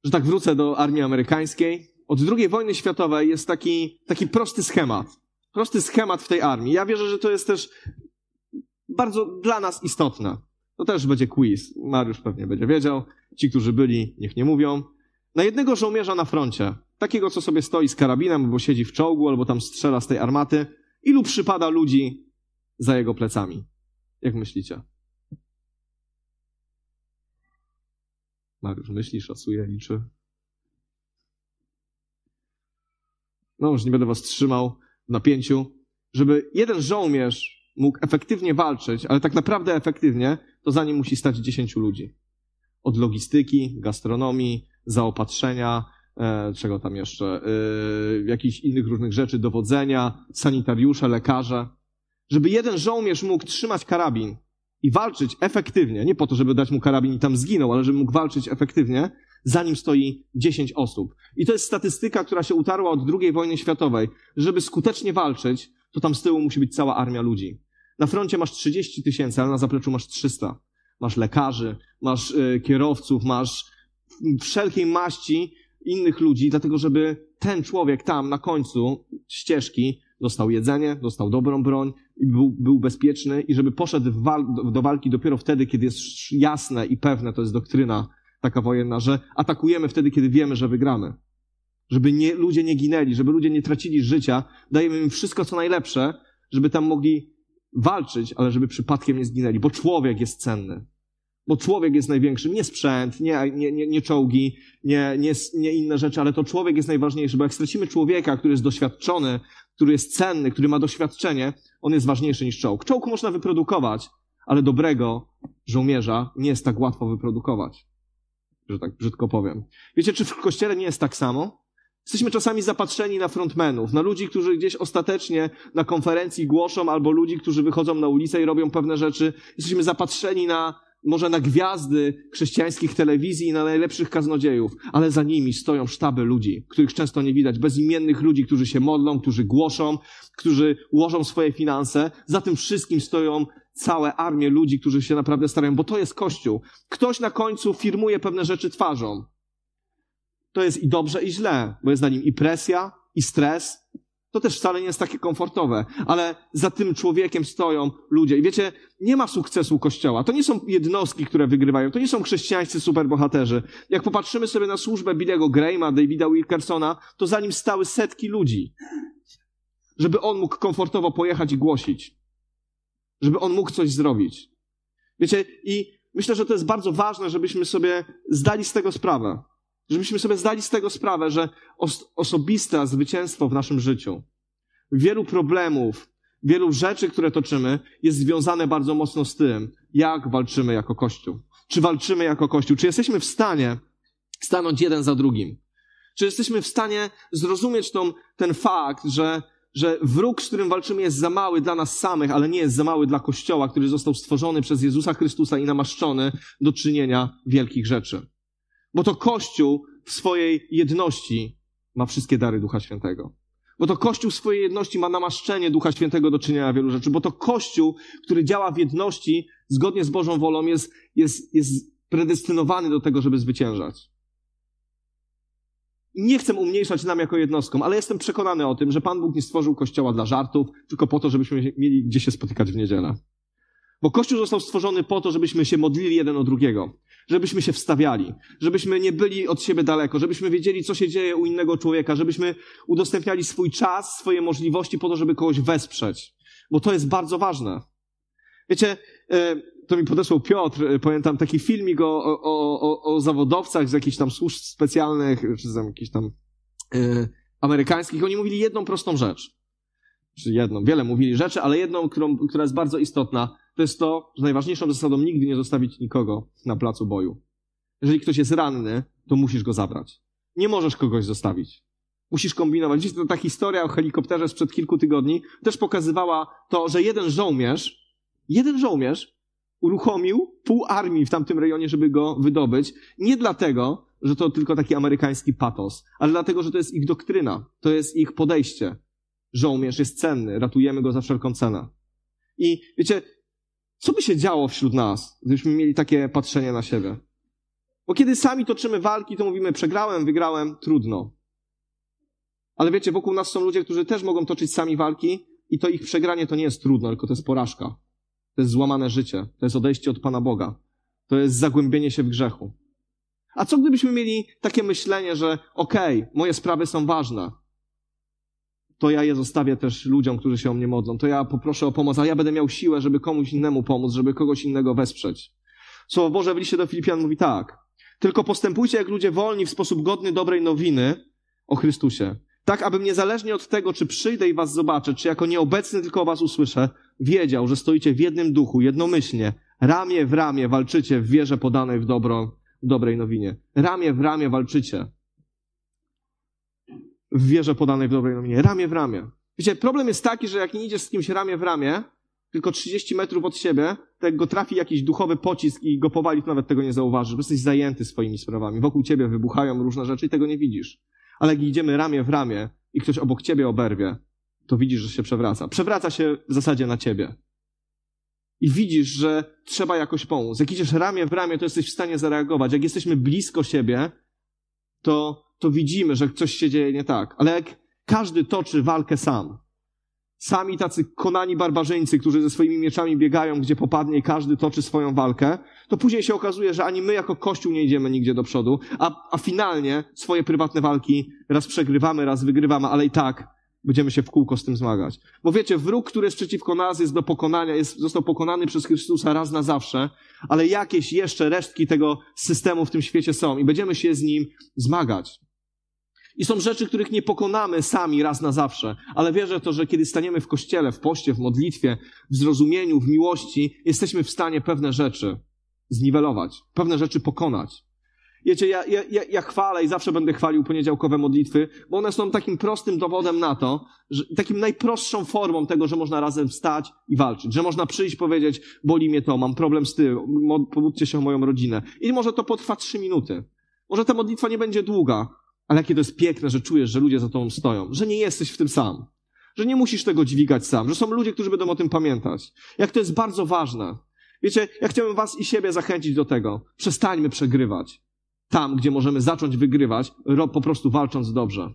Że tak wrócę do armii amerykańskiej. Od II wojny światowej jest taki, taki prosty schemat. Prosty schemat w tej armii. Ja wierzę, że to jest też bardzo dla nas istotne. To też będzie quiz. Mariusz pewnie będzie wiedział. Ci, którzy byli, niech nie mówią. Na jednego żołnierza na froncie, takiego, co sobie stoi z karabinem, albo siedzi w czołgu, albo tam strzela z tej armaty, ilu przypada ludzi za jego plecami. Jak myślicie? Mariusz myśli, szacuje, liczy. No już nie będę was trzymał w napięciu. Żeby jeden żołnierz mógł efektywnie walczyć, ale tak naprawdę efektywnie, to za nim musi stać dziesięciu ludzi. Od logistyki, gastronomii, zaopatrzenia, e, czego tam jeszcze, e, jakichś innych różnych rzeczy, dowodzenia, sanitariusze, lekarze żeby jeden żołnierz mógł trzymać karabin i walczyć efektywnie, nie po to, żeby dać mu karabin i tam zginął, ale żeby mógł walczyć efektywnie, za nim stoi 10 osób. I to jest statystyka, która się utarła od II wojny światowej. Żeby skutecznie walczyć, to tam z tyłu musi być cała armia ludzi. Na froncie masz 30 tysięcy, ale na zapleczu masz 300. Masz lekarzy, masz y, kierowców, masz wszelkiej maści innych ludzi, dlatego żeby ten człowiek tam na końcu ścieżki dostał jedzenie, dostał dobrą broń i był, był bezpieczny i żeby poszedł wal do walki dopiero wtedy, kiedy jest jasne i pewne, to jest doktryna taka wojenna, że atakujemy wtedy, kiedy wiemy, że wygramy. Żeby nie, ludzie nie ginęli, żeby ludzie nie tracili życia, dajemy im wszystko, co najlepsze, żeby tam mogli walczyć, ale żeby przypadkiem nie zginęli, bo człowiek jest cenny. Bo człowiek jest największy, nie sprzęt, nie, nie, nie, nie czołgi, nie, nie, nie inne rzeczy, ale to człowiek jest najważniejszy, bo jak stracimy człowieka, który jest doświadczony, który jest cenny, który ma doświadczenie, on jest ważniejszy niż czołg. Czołg można wyprodukować, ale dobrego żołnierza nie jest tak łatwo wyprodukować. Że tak brzydko powiem. Wiecie, czy w kościele nie jest tak samo? Jesteśmy czasami zapatrzeni na frontmenów, na ludzi, którzy gdzieś ostatecznie na konferencji głoszą, albo ludzi, którzy wychodzą na ulicę i robią pewne rzeczy. Jesteśmy zapatrzeni na, może na gwiazdy chrześcijańskich telewizji i na najlepszych kaznodziejów, ale za nimi stoją sztaby ludzi, których często nie widać, bezimiennych ludzi, którzy się modlą, którzy głoszą, którzy ułożą swoje finanse. Za tym wszystkim stoją całe armie ludzi, którzy się naprawdę starają, bo to jest Kościół. Ktoś na końcu firmuje pewne rzeczy twarzą. To jest i dobrze, i źle, bo jest na nim i presja, i stres. To też wcale nie jest takie komfortowe, ale za tym człowiekiem stoją ludzie. I wiecie, nie ma sukcesu Kościoła. To nie są jednostki, które wygrywają. To nie są chrześcijańscy superbohaterzy. Jak popatrzymy sobie na służbę Billy'ego Grahama, Davida Wilkersona, to za nim stały setki ludzi. Żeby on mógł komfortowo pojechać i głosić żeby on mógł coś zrobić. Wiecie, i myślę, że to jest bardzo ważne, żebyśmy sobie zdali z tego sprawę. Żebyśmy sobie zdali z tego sprawę, że os osobiste zwycięstwo w naszym życiu, wielu problemów, wielu rzeczy, które toczymy, jest związane bardzo mocno z tym, jak walczymy jako Kościół. Czy walczymy jako Kościół? Czy jesteśmy w stanie stanąć jeden za drugim? Czy jesteśmy w stanie zrozumieć tą, ten fakt, że że wróg, z którym walczymy, jest za mały dla nas samych, ale nie jest za mały dla Kościoła, który został stworzony przez Jezusa Chrystusa i namaszczony do czynienia wielkich rzeczy. Bo to Kościół w swojej jedności ma wszystkie dary Ducha Świętego. Bo to Kościół w swojej jedności ma namaszczenie Ducha Świętego do czynienia wielu rzeczy. Bo to Kościół, który działa w jedności zgodnie z Bożą wolą, jest, jest, jest predestynowany do tego, żeby zwyciężać nie chcę umniejszać nam jako jednostkom, ale jestem przekonany o tym, że Pan Bóg nie stworzył Kościoła dla żartów, tylko po to, żebyśmy mieli gdzie się spotykać w niedzielę. Bo Kościół został stworzony po to, żebyśmy się modlili jeden o drugiego, żebyśmy się wstawiali, żebyśmy nie byli od siebie daleko, żebyśmy wiedzieli, co się dzieje u innego człowieka, żebyśmy udostępniali swój czas, swoje możliwości po to, żeby kogoś wesprzeć. Bo to jest bardzo ważne. Wiecie, e, to mi podesłał Piotr, y, pamiętam taki filmik o, o, o, o zawodowcach z jakichś tam służb specjalnych, czy z jakichś tam y, amerykańskich. Oni mówili jedną prostą rzecz. Czy jedną, wiele mówili rzeczy, ale jedną, którą, która jest bardzo istotna, to jest to, że najważniejszą zasadą nigdy nie zostawić nikogo na placu boju. Jeżeli ktoś jest ranny, to musisz go zabrać. Nie możesz kogoś zostawić. Musisz kombinować. Ta historia o helikopterze sprzed kilku tygodni też pokazywała to, że jeden żołnierz, jeden żołnierz uruchomił pół armii w tamtym rejonie, żeby go wydobyć. Nie dlatego, że to tylko taki amerykański patos, ale dlatego, że to jest ich doktryna, to jest ich podejście. Żołnierz jest cenny, ratujemy go za wszelką cenę. I wiecie, co by się działo wśród nas, gdybyśmy mieli takie patrzenie na siebie? Bo kiedy sami toczymy walki, to mówimy przegrałem, wygrałem, trudno. Ale wiecie, wokół nas są ludzie, którzy też mogą toczyć sami walki i to ich przegranie to nie jest trudno, tylko to jest porażka. To jest złamane życie. To jest odejście od Pana Boga. To jest zagłębienie się w grzechu. A co gdybyśmy mieli takie myślenie, że okej, okay, moje sprawy są ważne, to ja je zostawię też ludziom, którzy się o mnie modlą. To ja poproszę o pomoc, a ja będę miał siłę, żeby komuś innemu pomóc, żeby kogoś innego wesprzeć. Słowo Boże w liście do Filipian mówi tak. Tylko postępujcie jak ludzie wolni w sposób godny dobrej nowiny o Chrystusie. Tak, abym niezależnie od tego, czy przyjdę i was zobaczę, czy jako nieobecny tylko o was usłyszę, wiedział, że stoicie w jednym duchu, jednomyślnie, ramię w ramię walczycie w wierze podanej w, dobro, w dobrej nowinie. Ramię w ramię walczycie w wierze podanej w dobrej nowinie. Ramię w ramię. Wiecie, problem jest taki, że jak nie idziesz z kimś ramię w ramię, tylko 30 metrów od siebie, to go trafi jakiś duchowy pocisk i go powali, to nawet tego nie zauważysz, bo jesteś zajęty swoimi sprawami. Wokół ciebie wybuchają różne rzeczy i tego nie widzisz. Ale jak idziemy ramię w ramię i ktoś obok ciebie oberwie, to widzisz, że się przewraca. Przewraca się w zasadzie na ciebie. I widzisz, że trzeba jakoś pomóc. Jak idziesz ramię w ramię, to jesteś w stanie zareagować. Jak jesteśmy blisko siebie, to, to widzimy, że coś się dzieje nie tak. Ale jak każdy toczy walkę sam, sami tacy konani barbarzyńcy, którzy ze swoimi mieczami biegają, gdzie popadnie każdy toczy swoją walkę, to później się okazuje, że ani my jako Kościół nie idziemy nigdzie do przodu, a, a finalnie swoje prywatne walki raz przegrywamy, raz wygrywamy, ale i tak będziemy się w kółko z tym zmagać. Bo wiecie, wróg, który jest przeciwko nas, jest do pokonania, jest, został pokonany przez Chrystusa raz na zawsze, ale jakieś jeszcze resztki tego systemu w tym świecie są i będziemy się z nim zmagać. I są rzeczy, których nie pokonamy sami raz na zawsze, ale wierzę to, że kiedy staniemy w kościele, w poście, w modlitwie, w zrozumieniu, w miłości, jesteśmy w stanie pewne rzeczy zniwelować, pewne rzeczy pokonać. Wiecie, ja, ja, ja chwalę i zawsze będę chwalił poniedziałkowe modlitwy, bo one są takim prostym dowodem na to, że, takim najprostszą formą tego, że można razem wstać i walczyć, że można przyjść powiedzieć, boli mnie to, mam problem z tym, pomódlcie się o moją rodzinę. I może to potrwa trzy minuty. Może ta modlitwa nie będzie długa, ale jakie to jest piękne, że czujesz, że ludzie za tobą stoją, że nie jesteś w tym sam, że nie musisz tego dźwigać sam, że są ludzie, którzy będą o tym pamiętać. Jak to jest bardzo ważne. Wiecie, ja chciałbym was i siebie zachęcić do tego. Przestańmy przegrywać. Tam, gdzie możemy zacząć wygrywać, po prostu walcząc dobrze.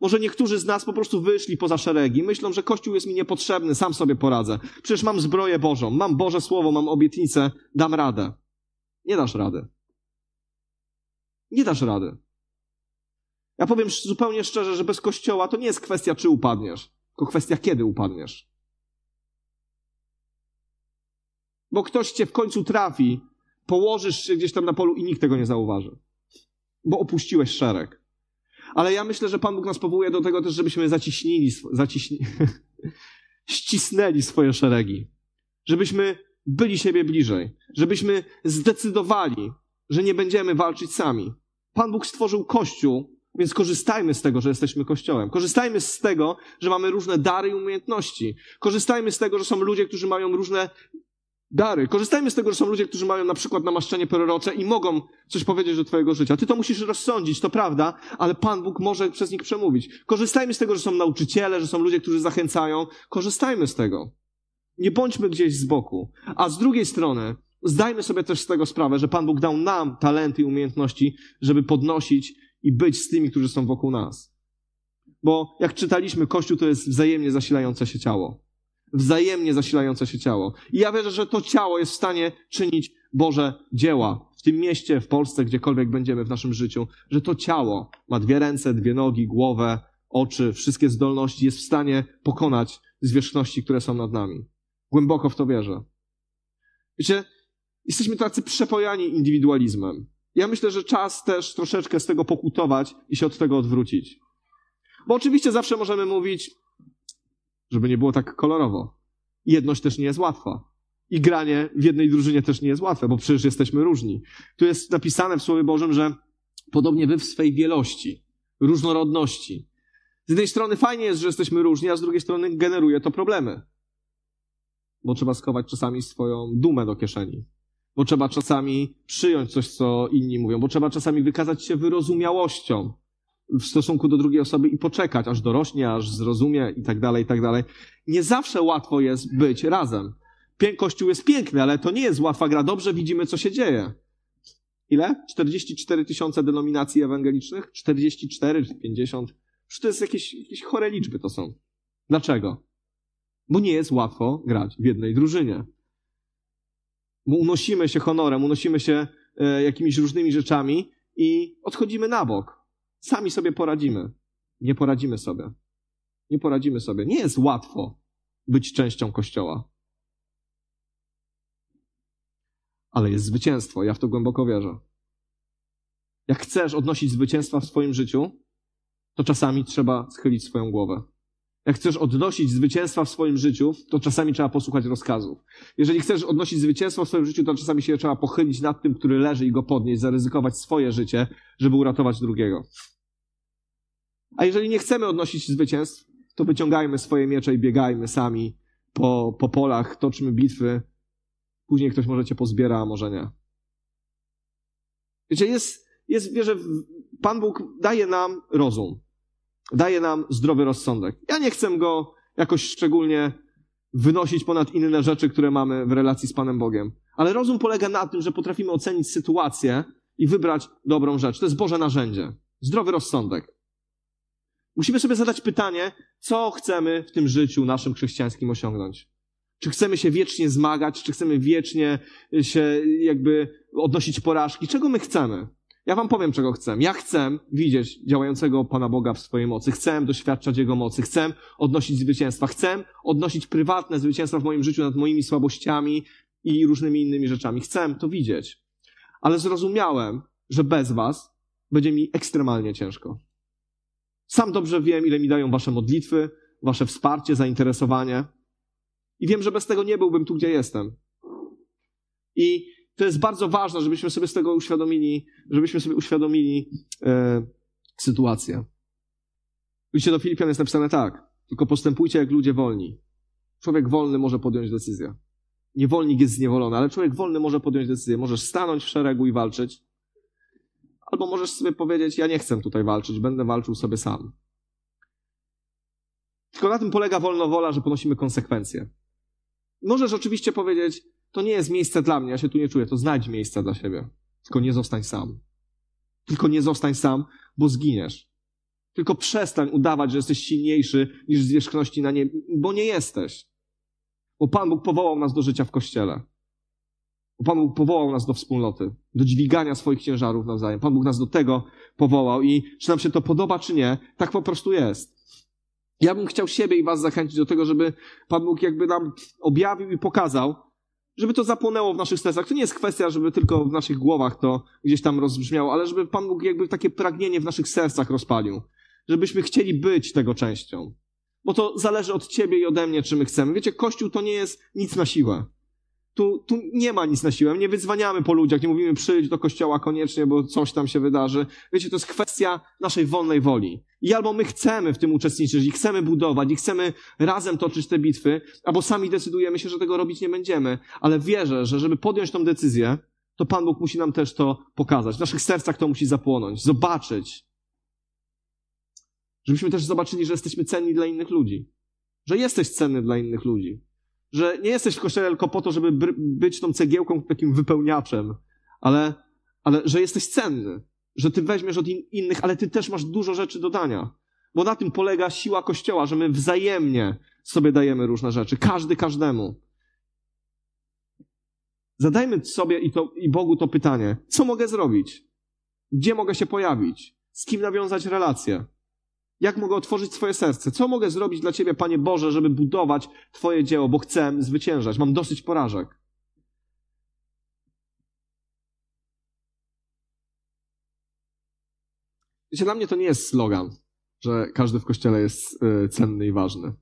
Może niektórzy z nas po prostu wyszli poza szeregi, myślą, że Kościół jest mi niepotrzebny, sam sobie poradzę. Przecież mam zbroję Bożą, mam Boże Słowo, mam obietnicę, dam radę. Nie dasz rady. Nie dasz rady. Ja powiem zupełnie szczerze, że bez Kościoła to nie jest kwestia, czy upadniesz, tylko kwestia, kiedy upadniesz. Bo ktoś cię w końcu trafi, położysz się gdzieś tam na polu i nikt tego nie zauważy. Bo opuściłeś szereg. Ale ja myślę, że Pan Bóg nas powołuje do tego też, żebyśmy zaciśnili, zaciśni... ścisnęli swoje szeregi. Żebyśmy byli siebie bliżej. Żebyśmy zdecydowali, że nie będziemy walczyć sami. Pan Bóg stworzył Kościół, więc korzystajmy z tego, że jesteśmy Kościołem. Korzystajmy z tego, że mamy różne dary i umiejętności. Korzystajmy z tego, że są ludzie, którzy mają różne dary. Korzystajmy z tego, że są ludzie, którzy mają na przykład namaszczenie prorocze i mogą coś powiedzieć do twojego życia. Ty to musisz rozsądzić, to prawda, ale Pan Bóg może przez nich przemówić. Korzystajmy z tego, że są nauczyciele, że są ludzie, którzy zachęcają. Korzystajmy z tego. Nie bądźmy gdzieś z boku. A z drugiej strony, zdajmy sobie też z tego sprawę, że Pan Bóg dał nam talenty i umiejętności, żeby podnosić i być z tymi, którzy są wokół nas. Bo jak czytaliśmy, Kościół to jest wzajemnie zasilające się ciało wzajemnie zasilające się ciało. I ja wierzę, że to ciało jest w stanie czynić Boże dzieła w tym mieście, w Polsce, gdziekolwiek będziemy w naszym życiu, że to ciało ma dwie ręce, dwie nogi, głowę, oczy, wszystkie zdolności, jest w stanie pokonać zwierzchności, które są nad nami. Głęboko w to wierzę. Wiecie, jesteśmy tacy przepojani indywidualizmem. Ja myślę, że czas też troszeczkę z tego pokutować i się od tego odwrócić. Bo oczywiście zawsze możemy mówić, żeby nie było tak kolorowo. Jedność też nie jest łatwa. I granie w jednej drużynie też nie jest łatwe, bo przecież jesteśmy różni. Tu jest napisane w Słowie Bożym, że podobnie wy w swej wielości, różnorodności. Z jednej strony fajnie jest, że jesteśmy różni, a z drugiej strony generuje to problemy. Bo trzeba schować czasami swoją dumę do kieszeni. Bo trzeba czasami przyjąć coś, co inni mówią. Bo trzeba czasami wykazać się wyrozumiałością w stosunku do drugiej osoby i poczekać, aż dorośnie, aż zrozumie i tak dalej, i tak dalej. Nie zawsze łatwo jest być razem. Kościół jest piękny, ale to nie jest łatwa gra. Dobrze widzimy, co się dzieje. Ile? 44 tysiące denominacji ewangelicznych? 44 czy 50? Czy to jest jakieś, jakieś chore liczby to są. Dlaczego? Bo nie jest łatwo grać w jednej drużynie. Unosimy się honorem, unosimy się e, jakimiś różnymi rzeczami i odchodzimy na bok. Sami sobie poradzimy. Nie poradzimy sobie. Nie poradzimy sobie. Nie jest łatwo być częścią Kościoła. Ale jest zwycięstwo. Ja w to głęboko wierzę. Jak chcesz odnosić zwycięstwa w swoim życiu, to czasami trzeba schylić swoją głowę. Jak chcesz odnosić zwycięstwa w swoim życiu, to czasami trzeba posłuchać rozkazów. Jeżeli chcesz odnosić zwycięstwo w swoim życiu, to czasami się trzeba pochylić nad tym, który leży i go podnieść, zaryzykować swoje życie, żeby uratować drugiego. A jeżeli nie chcemy odnosić zwycięstw, to wyciągajmy swoje miecze i biegajmy sami po, po polach, toczmy bitwy. Później ktoś może cię pozbiera, a może nie. Wiecie, jest, jest, wierzę, Pan Bóg daje nam rozum. Daje nam zdrowy rozsądek. Ja nie chcę go jakoś szczególnie wynosić ponad inne rzeczy, które mamy w relacji z Panem Bogiem. Ale rozum polega na tym, że potrafimy ocenić sytuację i wybrać dobrą rzecz. To jest Boże narzędzie. Zdrowy rozsądek. Musimy sobie zadać pytanie, co chcemy w tym życiu naszym chrześcijańskim osiągnąć. Czy chcemy się wiecznie zmagać, czy chcemy wiecznie się jakby odnosić porażki? Czego my chcemy? Ja wam powiem, czego chcę. Ja chcę widzieć działającego Pana Boga w swojej mocy. Chcę doświadczać Jego mocy. Chcę odnosić zwycięstwa. Chcę odnosić prywatne zwycięstwa w moim życiu nad moimi słabościami i różnymi innymi rzeczami. Chcę to widzieć. Ale zrozumiałem, że bez was będzie mi ekstremalnie ciężko. Sam dobrze wiem, ile mi dają wasze modlitwy, wasze wsparcie, zainteresowanie. I wiem, że bez tego nie byłbym tu, gdzie jestem. I to jest bardzo ważne, żebyśmy sobie z tego uświadomili, żebyśmy sobie uświadomili e, sytuację. Widzicie, do Filipian jest napisane tak. Tylko postępujcie jak ludzie wolni. Człowiek wolny może podjąć decyzję. Niewolnik jest zniewolony, ale człowiek wolny może podjąć decyzję. Możesz stanąć w szeregu i walczyć. Albo możesz sobie powiedzieć, ja nie chcę tutaj walczyć, będę walczył sobie sam. Tylko na tym polega wolnowola, że ponosimy konsekwencje. Możesz oczywiście powiedzieć, to nie jest miejsce dla mnie, ja się tu nie czuję, to znajdź miejsce dla siebie. Tylko nie zostań sam. Tylko nie zostań sam, bo zginiesz. Tylko przestań udawać, że jesteś silniejszy niż zwierzchności na niebie, bo nie jesteś. Bo Pan Bóg powołał nas do życia w Kościele. Bo Pan Bóg powołał nas do wspólnoty, do dźwigania swoich ciężarów nawzajem. Pan Bóg nas do tego powołał i czy nam się to podoba, czy nie, tak po prostu jest. Ja bym chciał siebie i was zachęcić do tego, żeby Pan Bóg jakby nam objawił i pokazał, żeby to zapłonęło w naszych sercach. To nie jest kwestia, żeby tylko w naszych głowach to gdzieś tam rozbrzmiało, ale żeby Pan Bóg jakby takie pragnienie w naszych sercach rozpalił. Żebyśmy chcieli być tego częścią. Bo to zależy od ciebie i ode mnie, czy my chcemy. Wiecie, Kościół to nie jest nic na siłę. Tu, tu nie ma nic na siłę. Nie wyzwaniamy po ludziach, nie mówimy przyjdź do kościoła koniecznie, bo coś tam się wydarzy. Wiecie, to jest kwestia naszej wolnej woli. I albo my chcemy w tym uczestniczyć, i chcemy budować, i chcemy razem toczyć te bitwy, albo sami decydujemy się, że tego robić nie będziemy. Ale wierzę, że żeby podjąć tą decyzję, to Pan Bóg musi nam też to pokazać. W naszych sercach to musi zapłonąć, zobaczyć. Żebyśmy też zobaczyli, że jesteśmy cenni dla innych ludzi. Że jesteś cenny dla innych ludzi że nie jesteś w kościele tylko po to, żeby być tą cegiełką, takim wypełniaczem, ale, ale że jesteś cenny, że ty weźmiesz od in innych, ale ty też masz dużo rzeczy do dania. Bo na tym polega siła Kościoła, że my wzajemnie sobie dajemy różne rzeczy, każdy każdemu. Zadajmy sobie i, to, i Bogu to pytanie: co mogę zrobić? Gdzie mogę się pojawić? Z kim nawiązać relacje? Jak mogę otworzyć swoje serce? Co mogę zrobić dla Ciebie, Panie Boże, żeby budować Twoje dzieło, bo chcę zwyciężać. Mam dosyć porażek. Wiecie, dla mnie to nie jest slogan, że każdy w kościele jest y, cenny i ważny.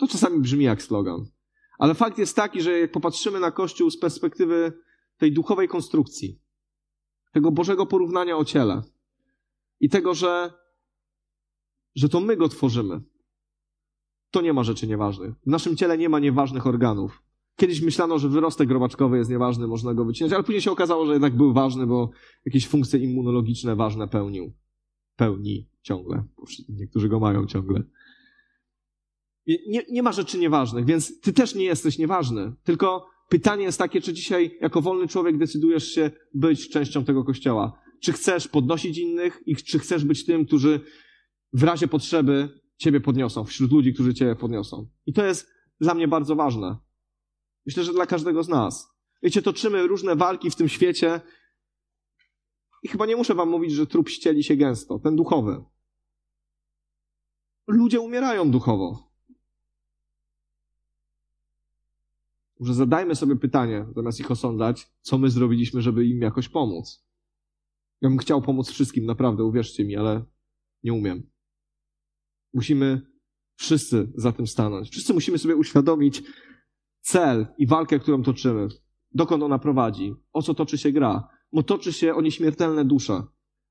To czasami brzmi jak slogan. Ale fakt jest taki, że jak popatrzymy na Kościół z perspektywy tej duchowej konstrukcji, tego Bożego porównania o ciele i tego, że że to my go tworzymy. To nie ma rzeczy nieważnych. W naszym ciele nie ma nieważnych organów. Kiedyś myślano, że wyrostek robaczkowy jest nieważny, można go wycinać, ale później się okazało, że jednak był ważny, bo jakieś funkcje immunologiczne ważne pełnił. Pełni ciągle. Niektórzy go mają ciągle. Nie, nie ma rzeczy nieważnych, więc ty też nie jesteś nieważny. Tylko pytanie jest takie, czy dzisiaj jako wolny człowiek decydujesz się być częścią tego kościoła. Czy chcesz podnosić innych i czy chcesz być tym, którzy w razie potrzeby Ciebie podniosą, wśród ludzi, którzy Ciebie podniosą. I to jest dla mnie bardzo ważne. Myślę, że dla każdego z nas. Wiecie, toczymy różne walki w tym świecie i chyba nie muszę Wam mówić, że trup ścieli się gęsto, ten duchowy. Ludzie umierają duchowo. Może zadajmy sobie pytanie, zamiast ich osądzać, co my zrobiliśmy, żeby im jakoś pomóc. Ja bym chciał pomóc wszystkim, naprawdę, uwierzcie mi, ale nie umiem. Musimy wszyscy za tym stanąć. Wszyscy musimy sobie uświadomić cel i walkę, którą toczymy. Dokąd ona prowadzi? O co toczy się gra? Bo toczy się o nieśmiertelne dusze.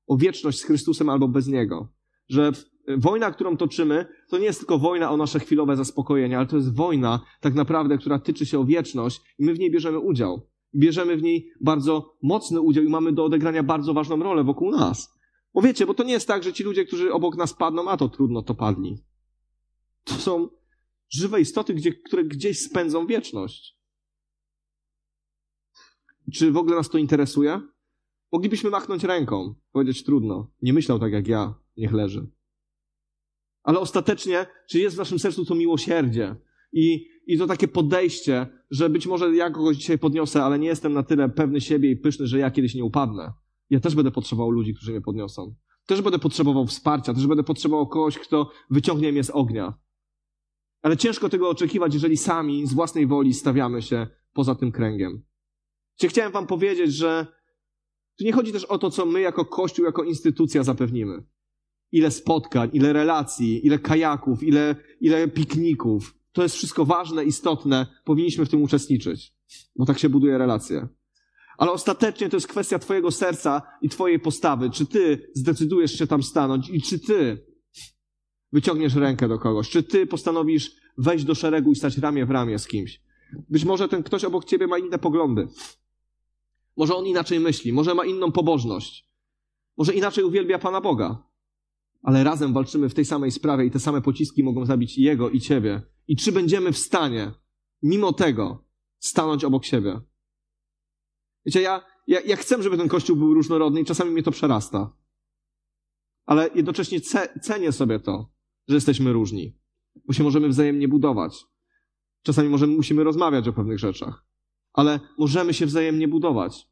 O wieczność z Chrystusem albo bez Niego. Że wojna, którą toczymy, to nie jest tylko wojna o nasze chwilowe zaspokojenie, ale to jest wojna tak naprawdę, która tyczy się o wieczność i my w niej bierzemy udział. Bierzemy w niej bardzo mocny udział i mamy do odegrania bardzo ważną rolę wokół nas. Bo wiecie, bo to nie jest tak, że ci ludzie, którzy obok nas padną, a to trudno, to padli. To są żywe istoty, gdzie, które gdzieś spędzą wieczność. Czy w ogóle nas to interesuje? Moglibyśmy machnąć ręką, powiedzieć trudno. Nie myślał tak jak ja, niech leży. Ale ostatecznie, czy jest w naszym sercu to miłosierdzie i, i to takie podejście, że być może ja kogoś dzisiaj podniosę, ale nie jestem na tyle pewny siebie i pyszny, że ja kiedyś nie upadnę. Ja też będę potrzebował ludzi, którzy mnie podniosą. Też będę potrzebował wsparcia, też będę potrzebował kogoś, kto wyciągnie mnie z ognia. Ale ciężko tego oczekiwać, jeżeli sami z własnej woli stawiamy się poza tym kręgiem. Chciałem wam powiedzieć, że tu nie chodzi też o to, co my jako Kościół, jako instytucja zapewnimy. Ile spotkań, ile relacji, ile kajaków, ile, ile pikników. To jest wszystko ważne, istotne. Powinniśmy w tym uczestniczyć, bo tak się buduje relacje. Ale ostatecznie to jest kwestia Twojego serca i Twojej postawy. Czy Ty zdecydujesz się tam stanąć i czy Ty wyciągniesz rękę do kogoś? Czy Ty postanowisz wejść do szeregu i stać ramię w ramię z kimś? Być może ten ktoś obok Ciebie ma inne poglądy. Może on inaczej myśli, może ma inną pobożność, może inaczej uwielbia Pana Boga, ale razem walczymy w tej samej sprawie i te same pociski mogą zabić Jego i Ciebie. I czy będziemy w stanie, mimo tego, stanąć obok siebie? Wiecie, ja, ja, ja chcę, żeby ten kościół był różnorodny i czasami mnie to przerasta. Ale jednocześnie ce, cenię sobie to, że jesteśmy różni, bo się możemy wzajemnie budować. Czasami możemy, musimy rozmawiać o pewnych rzeczach, ale możemy się wzajemnie budować.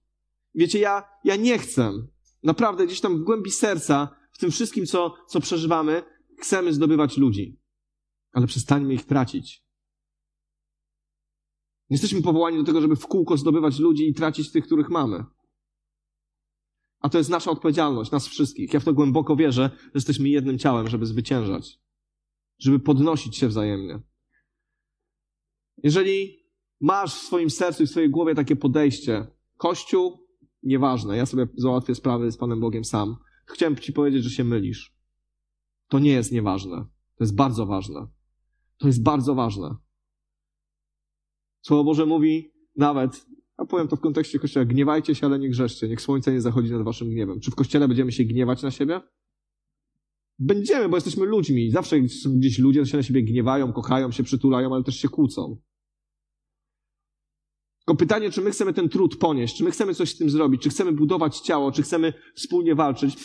Wiecie, ja, ja nie chcę, naprawdę gdzieś tam w głębi serca, w tym wszystkim, co, co przeżywamy, chcemy zdobywać ludzi, ale przestańmy ich tracić. Jesteśmy powołani do tego, żeby w kółko zdobywać ludzi i tracić tych, których mamy. A to jest nasza odpowiedzialność, nas wszystkich. Ja w to głęboko wierzę, że jesteśmy jednym ciałem, żeby zwyciężać, żeby podnosić się wzajemnie. Jeżeli masz w swoim sercu i w swojej głowie takie podejście, Kościół, nieważne, ja sobie załatwię sprawy z Panem Bogiem sam, chciałem Ci powiedzieć, że się mylisz. To nie jest nieważne. To jest bardzo ważne. To jest bardzo ważne. Słowo Boże mówi nawet, a powiem to w kontekście Kościoła, gniewajcie się, ale nie grzeszcie. Niech słońce nie zachodzi nad waszym gniewem. Czy w Kościele będziemy się gniewać na siebie? Będziemy, bo jesteśmy ludźmi. Zawsze gdzieś ludzie się na siebie gniewają, kochają się, przytulają, ale też się kłócą. Tylko pytanie, czy my chcemy ten trud ponieść, czy my chcemy coś z tym zrobić, czy chcemy budować ciało, czy chcemy wspólnie walczyć.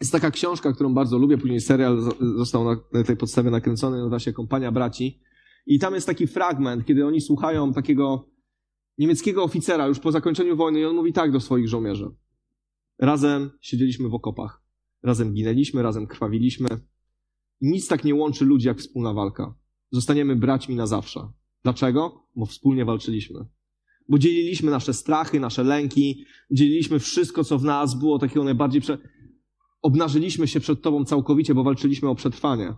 Jest taka książka, którą bardzo lubię, później serial został na tej podstawie nakręcony, nazywa się Kompania Braci. I tam jest taki fragment, kiedy oni słuchają takiego niemieckiego oficera już po zakończeniu wojny i on mówi tak do swoich żołnierzy. Razem siedzieliśmy w okopach, razem ginęliśmy, razem krwawiliśmy. Nic tak nie łączy ludzi jak wspólna walka. Zostaniemy braćmi na zawsze. Dlaczego? Bo wspólnie walczyliśmy. Bo dzieliliśmy nasze strachy, nasze lęki, dzieliliśmy wszystko, co w nas było takiego najbardziej prze... Obnażyliśmy się przed Tobą całkowicie, bo walczyliśmy o przetrwanie.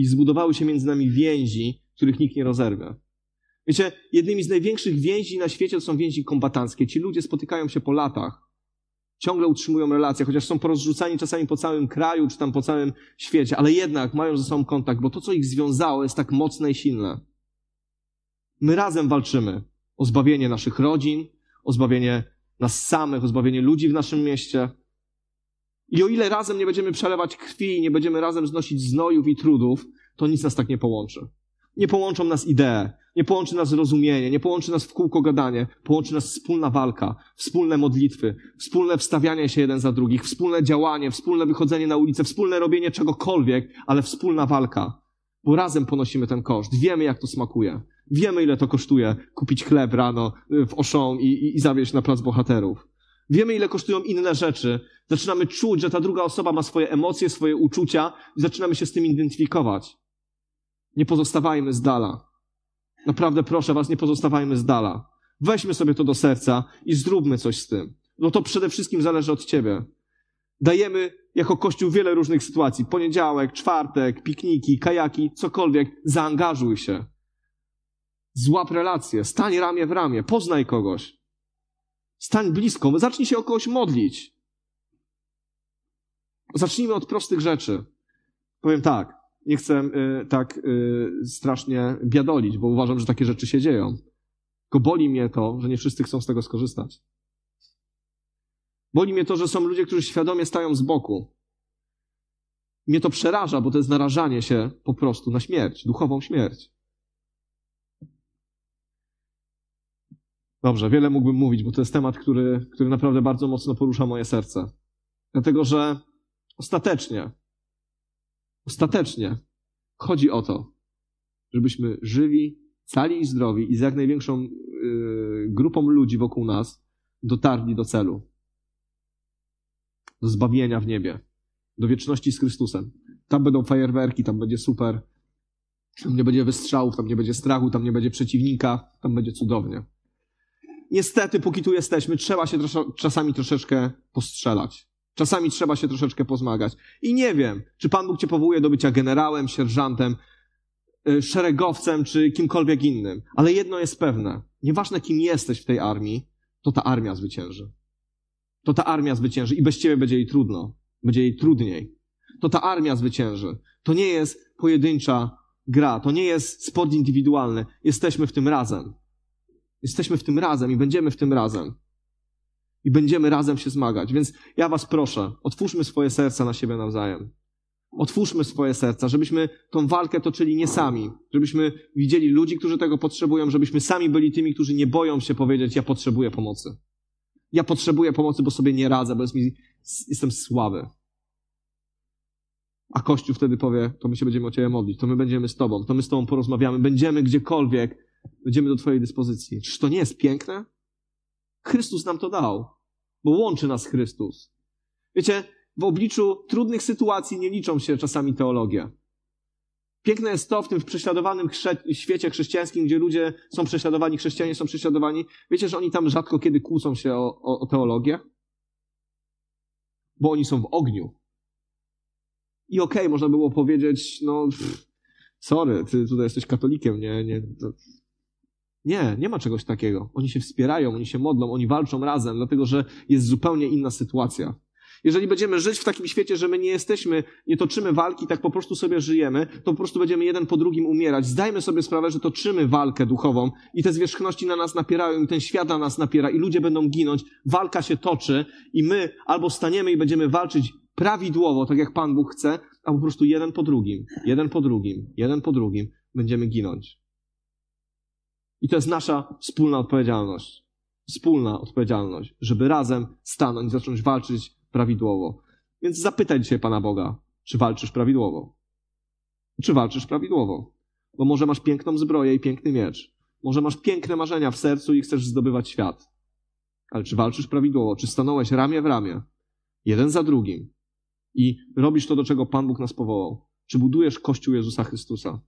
I zbudowały się między nami więzi, których nikt nie rozerwie. Wiecie, jednymi z największych więzi na świecie to są więzi kombatanckie. Ci ludzie spotykają się po latach, ciągle utrzymują relacje, chociaż są porozrzucani czasami po całym kraju, czy tam po całym świecie, ale jednak mają ze sobą kontakt, bo to, co ich związało, jest tak mocne i silne. My razem walczymy o zbawienie naszych rodzin, o zbawienie nas samych, o zbawienie ludzi w naszym mieście. I o ile razem nie będziemy przelewać krwi, nie będziemy razem znosić znojów i trudów, to nic nas tak nie połączy. Nie połączą nas idee, nie połączy nas zrozumienie, nie połączy nas w kółko gadanie, połączy nas wspólna walka, wspólne modlitwy, wspólne wstawianie się jeden za drugich, wspólne działanie, wspólne wychodzenie na ulicę, wspólne robienie czegokolwiek, ale wspólna walka. Bo razem ponosimy ten koszt. Wiemy, jak to smakuje. Wiemy, ile to kosztuje kupić chleb rano y, w Oszą i, i, i zawieźć na plac bohaterów. Wiemy, ile kosztują inne rzeczy. Zaczynamy czuć, że ta druga osoba ma swoje emocje, swoje uczucia i zaczynamy się z tym identyfikować. Nie pozostawajmy z dala. Naprawdę proszę was, nie pozostawajmy z dala. Weźmy sobie to do serca i zróbmy coś z tym. No to przede wszystkim zależy od ciebie. Dajemy jako Kościół wiele różnych sytuacji. Poniedziałek, czwartek, pikniki, kajaki, cokolwiek. Zaangażuj się. Złap relacje, stań ramię w ramię, poznaj kogoś. Stań blisko, zacznij się o kogoś modlić. Zacznijmy od prostych rzeczy. Powiem tak, nie chcę y, tak y, strasznie biadolić, bo uważam, że takie rzeczy się dzieją. Tylko boli mnie to, że nie wszyscy chcą z tego skorzystać. Boli mnie to, że są ludzie, którzy świadomie stają z boku. Mnie to przeraża, bo to jest narażanie się po prostu na śmierć, duchową śmierć. Dobrze, wiele mógłbym mówić, bo to jest temat, który, który naprawdę bardzo mocno porusza moje serce. Dlatego, że ostatecznie Ostatecznie chodzi o to, żebyśmy żywi, cali i zdrowi i z jak największą yy, grupą ludzi wokół nas dotarli do celu. do zbawienia w niebie, do wieczności z Chrystusem. Tam będą fajerwerki, tam będzie super, tam nie będzie wystrzałów, tam nie będzie strachu, tam nie będzie przeciwnika, tam będzie cudownie. Niestety, póki tu jesteśmy, trzeba się czasami troszeczkę postrzelać. Czasami trzeba się troszeczkę pozmagać. I nie wiem, czy Pan Bóg Cię powołuje do bycia generałem, sierżantem, y, szeregowcem, czy kimkolwiek innym. Ale jedno jest pewne. Nieważne, kim jesteś w tej armii, to ta armia zwycięży. To ta armia zwycięży i bez Ciebie będzie jej trudno. Będzie jej trudniej. To ta armia zwycięży. To nie jest pojedyncza gra. To nie jest sport indywidualny. Jesteśmy w tym razem. Jesteśmy w tym razem i będziemy w tym razem. I będziemy razem się zmagać. Więc ja Was proszę, otwórzmy swoje serca na siebie nawzajem. Otwórzmy swoje serca, żebyśmy tą walkę toczyli nie sami, żebyśmy widzieli ludzi, którzy tego potrzebują, żebyśmy sami byli tymi, którzy nie boją się powiedzieć: Ja potrzebuję pomocy. Ja potrzebuję pomocy, bo sobie nie radzę, bo jest mi, jestem słaby. A Kościół wtedy powie: To my się będziemy o Ciebie modlić, to my będziemy z Tobą, to my z Tobą porozmawiamy, będziemy gdziekolwiek, będziemy do Twojej dyspozycji. Czyż to nie jest piękne? Chrystus nam to dał, bo łączy nas Chrystus. Wiecie, w obliczu trudnych sytuacji nie liczą się czasami teologie. Piękne jest to w tym prześladowanym chrze- świecie chrześcijańskim, gdzie ludzie są prześladowani, chrześcijanie są prześladowani. Wiecie, że oni tam rzadko kiedy kłócą się o, o, o teologię? Bo oni są w ogniu. I okej, okay, można było powiedzieć, no, pff, sorry, ty tutaj jesteś katolikiem, nie, nie, to, nie, nie ma czegoś takiego. Oni się wspierają, oni się modlą, oni walczą razem, dlatego że jest zupełnie inna sytuacja. Jeżeli będziemy żyć w takim świecie, że my nie jesteśmy, nie toczymy walki, tak po prostu sobie żyjemy, to po prostu będziemy jeden po drugim umierać. Zdajmy sobie sprawę, że toczymy walkę duchową i te zwierzchności na nas napierają i ten świat na nas napiera i ludzie będą ginąć. Walka się toczy i my albo staniemy i będziemy walczyć prawidłowo, tak jak Pan Bóg chce, a po prostu jeden po drugim, jeden po drugim, jeden po drugim będziemy ginąć. I to jest nasza wspólna odpowiedzialność. Wspólna odpowiedzialność, żeby razem stanąć zacząć walczyć prawidłowo. Więc zapytaj dzisiaj Pana Boga, czy walczysz prawidłowo? Czy walczysz prawidłowo? Bo może masz piękną zbroję i piękny miecz. Może masz piękne marzenia w sercu i chcesz zdobywać świat. Ale czy walczysz prawidłowo? Czy stanąłeś ramię w ramię, jeden za drugim i robisz to, do czego Pan Bóg nas powołał? Czy budujesz Kościół Jezusa Chrystusa?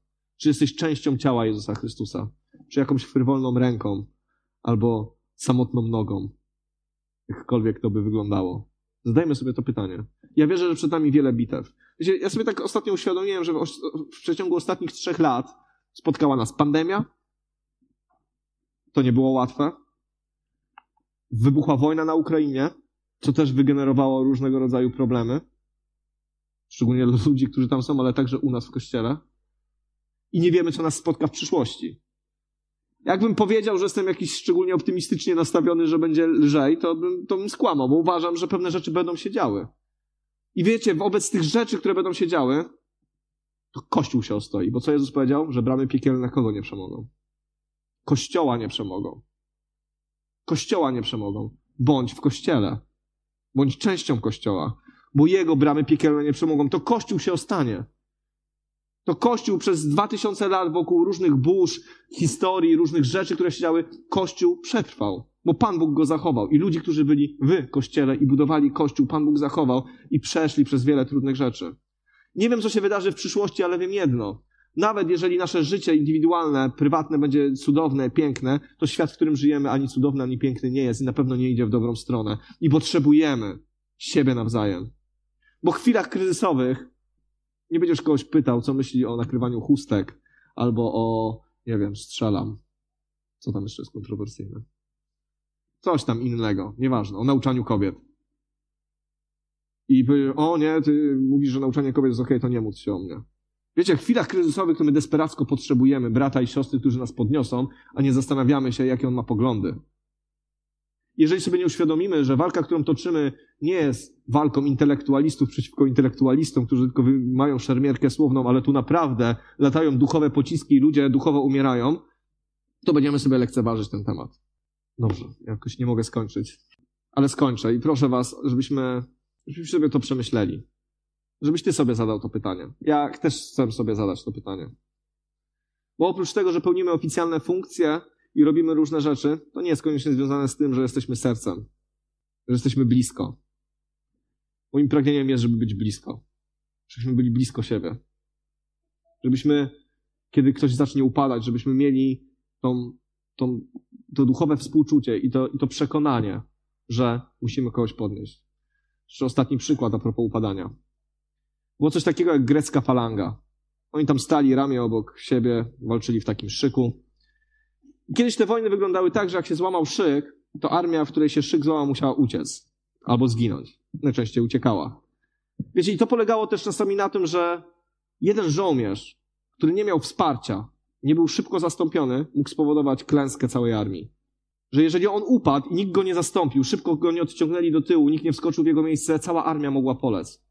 Czy jesteś częścią ciała Jezusa Chrystusa? Czy jakąś frywolną ręką? Albo samotną nogą? Jakkolwiek to by wyglądało. Zadajmy sobie to pytanie. Ja wierzę, że przed nami wiele bitew. Wiecie, ja sobie tak ostatnio uświadomiłem, że w, przeciągu ostatnich trzech lat spotkała nas pandemia. To nie było łatwe. Wybuchła wojna na Ukrainie, co też wygenerowało różnego rodzaju problemy. Szczególnie dla ludzi, którzy tam są, ale także u nas w kościele i nie wiemy, co nas spotka w przyszłości. Jakbym powiedział, że jestem jakiś szczególnie optymistycznie nastawiony, że będzie lżej, to bym, to bym skłamał, bo uważam, że pewne rzeczy będą się działy. I wiecie, wobec tych rzeczy, które będą się działy, to Kościół się ostoi. Bo co Jezus powiedział? Że bramy piekielne kogo nie przemogą? Kościoła nie przemogą. Kościoła nie przemogą. Bądź w kościele. Bądź częścią kościoła. Bo jego bramy piekielne nie przemogą. To Kościół się ostanie. To Kościół przez dwa tysiące lat wokół różnych burz, historii, różnych rzeczy, które się działy, Kościół przetrwał, bo Pan Bóg go zachował. I ludzi, którzy byli w Kościele i budowali Kościół, Pan Bóg zachował i przeszli przez wiele trudnych rzeczy. Nie wiem, co się wydarzy w przyszłości, ale wiem jedno. Nawet jeżeli nasze życie indywidualne, prywatne będzie cudowne, piękne, to świat, w którym żyjemy, ani cudowny, ani piękny nie jest i na pewno nie idzie w dobrą stronę. I potrzebujemy siebie nawzajem. Bo w chwilach kryzysowych nie będziesz kogoś pytał, co myśli o nakrywaniu chustek albo o, nie wiem, strzelam. Co tam jeszcze jest kontrowersyjne? Coś tam innego, nieważne, o nauczaniu kobiet. I by, o nie, ty mówisz, że nauczanie kobiet jest okej, okay, to nie mów się o mnie. Wiecie, w chwilach kryzysowych to my desperacko potrzebujemy brata i siostry, którzy nas podniosą, a nie zastanawiamy się, jakie on ma poglądy. Jeżeli sobie nie uświadomimy, że walka, którą toczymy, nie jest walką intelektualistów przeciwko intelektualistom, którzy tylko mają szermierkę słowną, ale tu naprawdę latają duchowe pociski i ludzie duchowo umierają, to będziemy sobie lekceważyć ten temat. Dobrze, jakoś nie mogę skończyć. Ale skończę i proszę Was, żebyśmy, żebyśmy sobie to przemyśleli. Żebyś Ty sobie zadał to pytanie. Ja też chcę sobie zadać to pytanie. Bo oprócz tego, że pełnimy oficjalne funkcje, i robimy różne rzeczy, to nie jest koniecznie związane z tym, że jesteśmy sercem, że jesteśmy blisko. Moim pragnieniem jest, żeby być blisko. Żebyśmy byli blisko siebie. Żebyśmy, kiedy ktoś zacznie upadać, żebyśmy mieli tą, tą, to duchowe współczucie i to, i to przekonanie, że musimy kogoś podnieść. Jeszcze ostatni przykład a propos upadania. Było coś takiego jak grecka falanga. Oni tam stali ramię obok siebie, walczyli w takim szyku. Kiedyś te wojny wyglądały tak, że jak się złamał szyk, to armia, w której się szyk złamał, musiała uciec albo zginąć. Najczęściej uciekała. Wiecie, i to polegało też czasami na tym, że jeden żołnierz, który nie miał wsparcia, nie był szybko zastąpiony, mógł spowodować klęskę całej armii. Że jeżeli on upadł i nikt go nie zastąpił, szybko go nie odciągnęli do tyłu, nikt nie wskoczył w jego miejsce, cała armia mogła polec.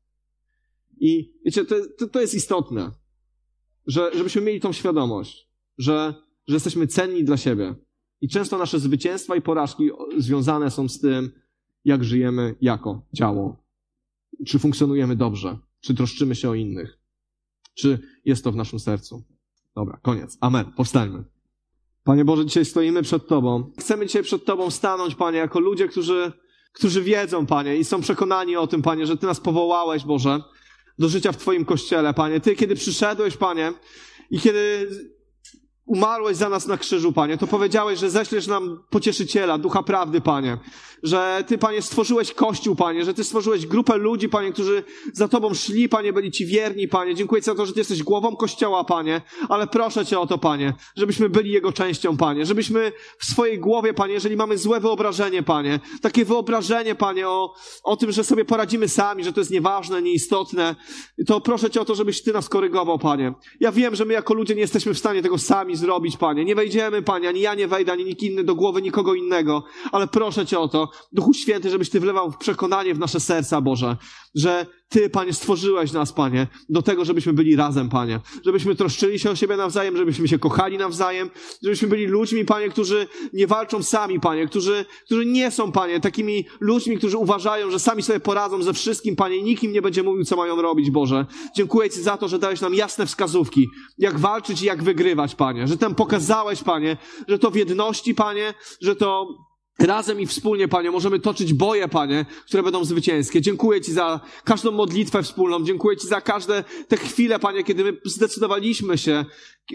I wiecie, to, to, to jest istotne, że, żebyśmy mieli tą świadomość, że, że jesteśmy cenni dla siebie. I często nasze zwycięstwa i porażki związane są z tym, jak żyjemy jako ciało. Czy funkcjonujemy dobrze, czy troszczymy się o innych, czy jest to w naszym sercu. Dobra, koniec. Amen. Powstańmy. Panie Boże, dzisiaj stoimy przed Tobą. Chcemy dzisiaj przed Tobą stanąć, Panie, jako ludzie, którzy, którzy wiedzą, Panie, i są przekonani o tym, Panie, że Ty nas powołałeś, Boże, do życia w Twoim kościele, Panie. Ty, kiedy przyszedłeś, Panie, i kiedy umarłeś za nas na krzyżu, Panie, to powiedziałeś, że ześlesz nam pocieszyciela, ducha prawdy, Panie. Że Ty, Panie, stworzyłeś Kościół, Panie, że Ty stworzyłeś grupę ludzi, Panie, którzy za Tobą szli, Panie, byli Ci wierni, Panie. Dziękuję Ci za to, że Ty jesteś głową Kościoła, Panie, ale proszę Cię o to, Panie, żebyśmy byli Jego częścią, Panie, żebyśmy w swojej głowie, Panie, jeżeli mamy złe wyobrażenie, Panie, takie wyobrażenie, Panie, o, o tym, że sobie poradzimy sami, że to jest nieważne, nieistotne, to proszę Cię o to, żebyś Ty nas korygował, Panie. Ja wiem, że my jako ludzie nie jesteśmy w stanie tego sami zrobić, Panie. Nie wejdziemy, Panie, ani ja nie wejdę, ani nikt inny do głowy nikogo innego, ale proszę Cię o to, Duchu Święty, żebyś Ty wlewał przekonanie w nasze serca, Boże, że Ty, Panie, stworzyłeś nas, Panie, do tego, żebyśmy byli razem, Panie. Żebyśmy troszczyli się o siebie nawzajem, żebyśmy się kochali nawzajem, żebyśmy byli ludźmi, Panie, którzy nie walczą sami, Panie, którzy, którzy nie są, Panie, takimi ludźmi, którzy uważają, że sami sobie poradzą ze wszystkim, Panie, nikt im nie będzie mówił, co mają robić, Boże. Dziękuję Ci za to, że dałeś nam jasne wskazówki, jak walczyć i jak wygrywać, Panie. Że tam pokazałeś, Panie, że to w jedności, Panie, że to Razem i wspólnie, Panie, możemy toczyć boje, Panie, które będą zwycięskie. Dziękuję Ci za każdą modlitwę wspólną. Dziękuję Ci za każde te chwile, Panie, kiedy my zdecydowaliśmy się,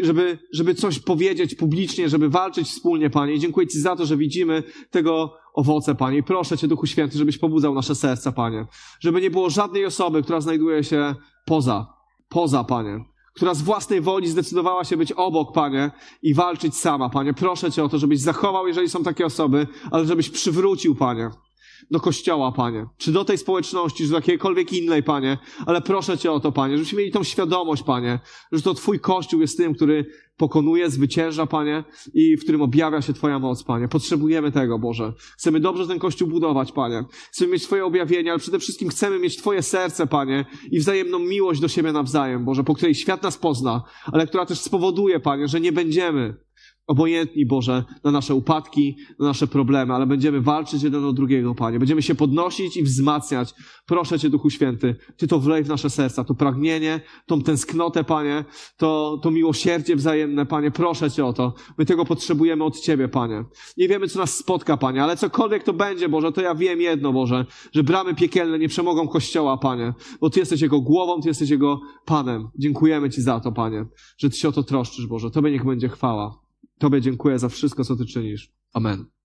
żeby, żeby coś powiedzieć publicznie, żeby walczyć wspólnie, Panie. Dziękuję Ci za to, że widzimy tego owoce, Panie. Proszę Cię, Duchu Święty, żebyś pobudzał nasze serca, Panie. Żeby nie było żadnej osoby, która znajduje się poza, poza, Panie która z własnej woli zdecydowała się być obok, Panie, i walczyć sama, Panie. Proszę Cię o to, żebyś zachował, jeżeli są takie osoby, ale żebyś przywrócił, Panie, do kościoła, Panie, czy do tej społeczności, czy do jakiejkolwiek innej, Panie, ale proszę Cię o to, Panie, żebyśmy mieli tą świadomość, Panie, że to Twój Kościół jest tym, który pokonuje, zwycięża, Panie, i w którym objawia się Twoja moc, Panie. Potrzebujemy tego, Boże. Chcemy dobrze ten Kościół budować, Panie. Chcemy mieć Twoje objawienia, ale przede wszystkim chcemy mieć Twoje serce, Panie, i wzajemną miłość do siebie nawzajem, Boże, po której świat nas pozna, ale która też spowoduje, Panie, że nie będziemy obojętni, Boże, na nasze upadki, na nasze problemy, ale będziemy walczyć jeden o drugiego, Panie. Będziemy się podnosić i wzmacniać. Proszę Cię, Duchu Święty, Ty to wlej w nasze serca, to pragnienie, tą tęsknotę, Panie, to, to miłosierdzie wzajemne, Panie. Proszę Cię o to. My tego potrzebujemy od Ciebie, Panie. Nie wiemy, co nas spotka, Panie, ale cokolwiek to będzie, Boże, to ja wiem jedno, Boże, że bramy piekielne nie przemogą Kościoła, Panie, bo Ty jesteś Jego głową, Ty jesteś Jego Panem. Dziękujemy Ci za to, Panie, że Ty się o to troszczysz, Boże. Tobie niech będzie chwała. Tobie dziękuję za wszystko, co Ty czynisz. Amen.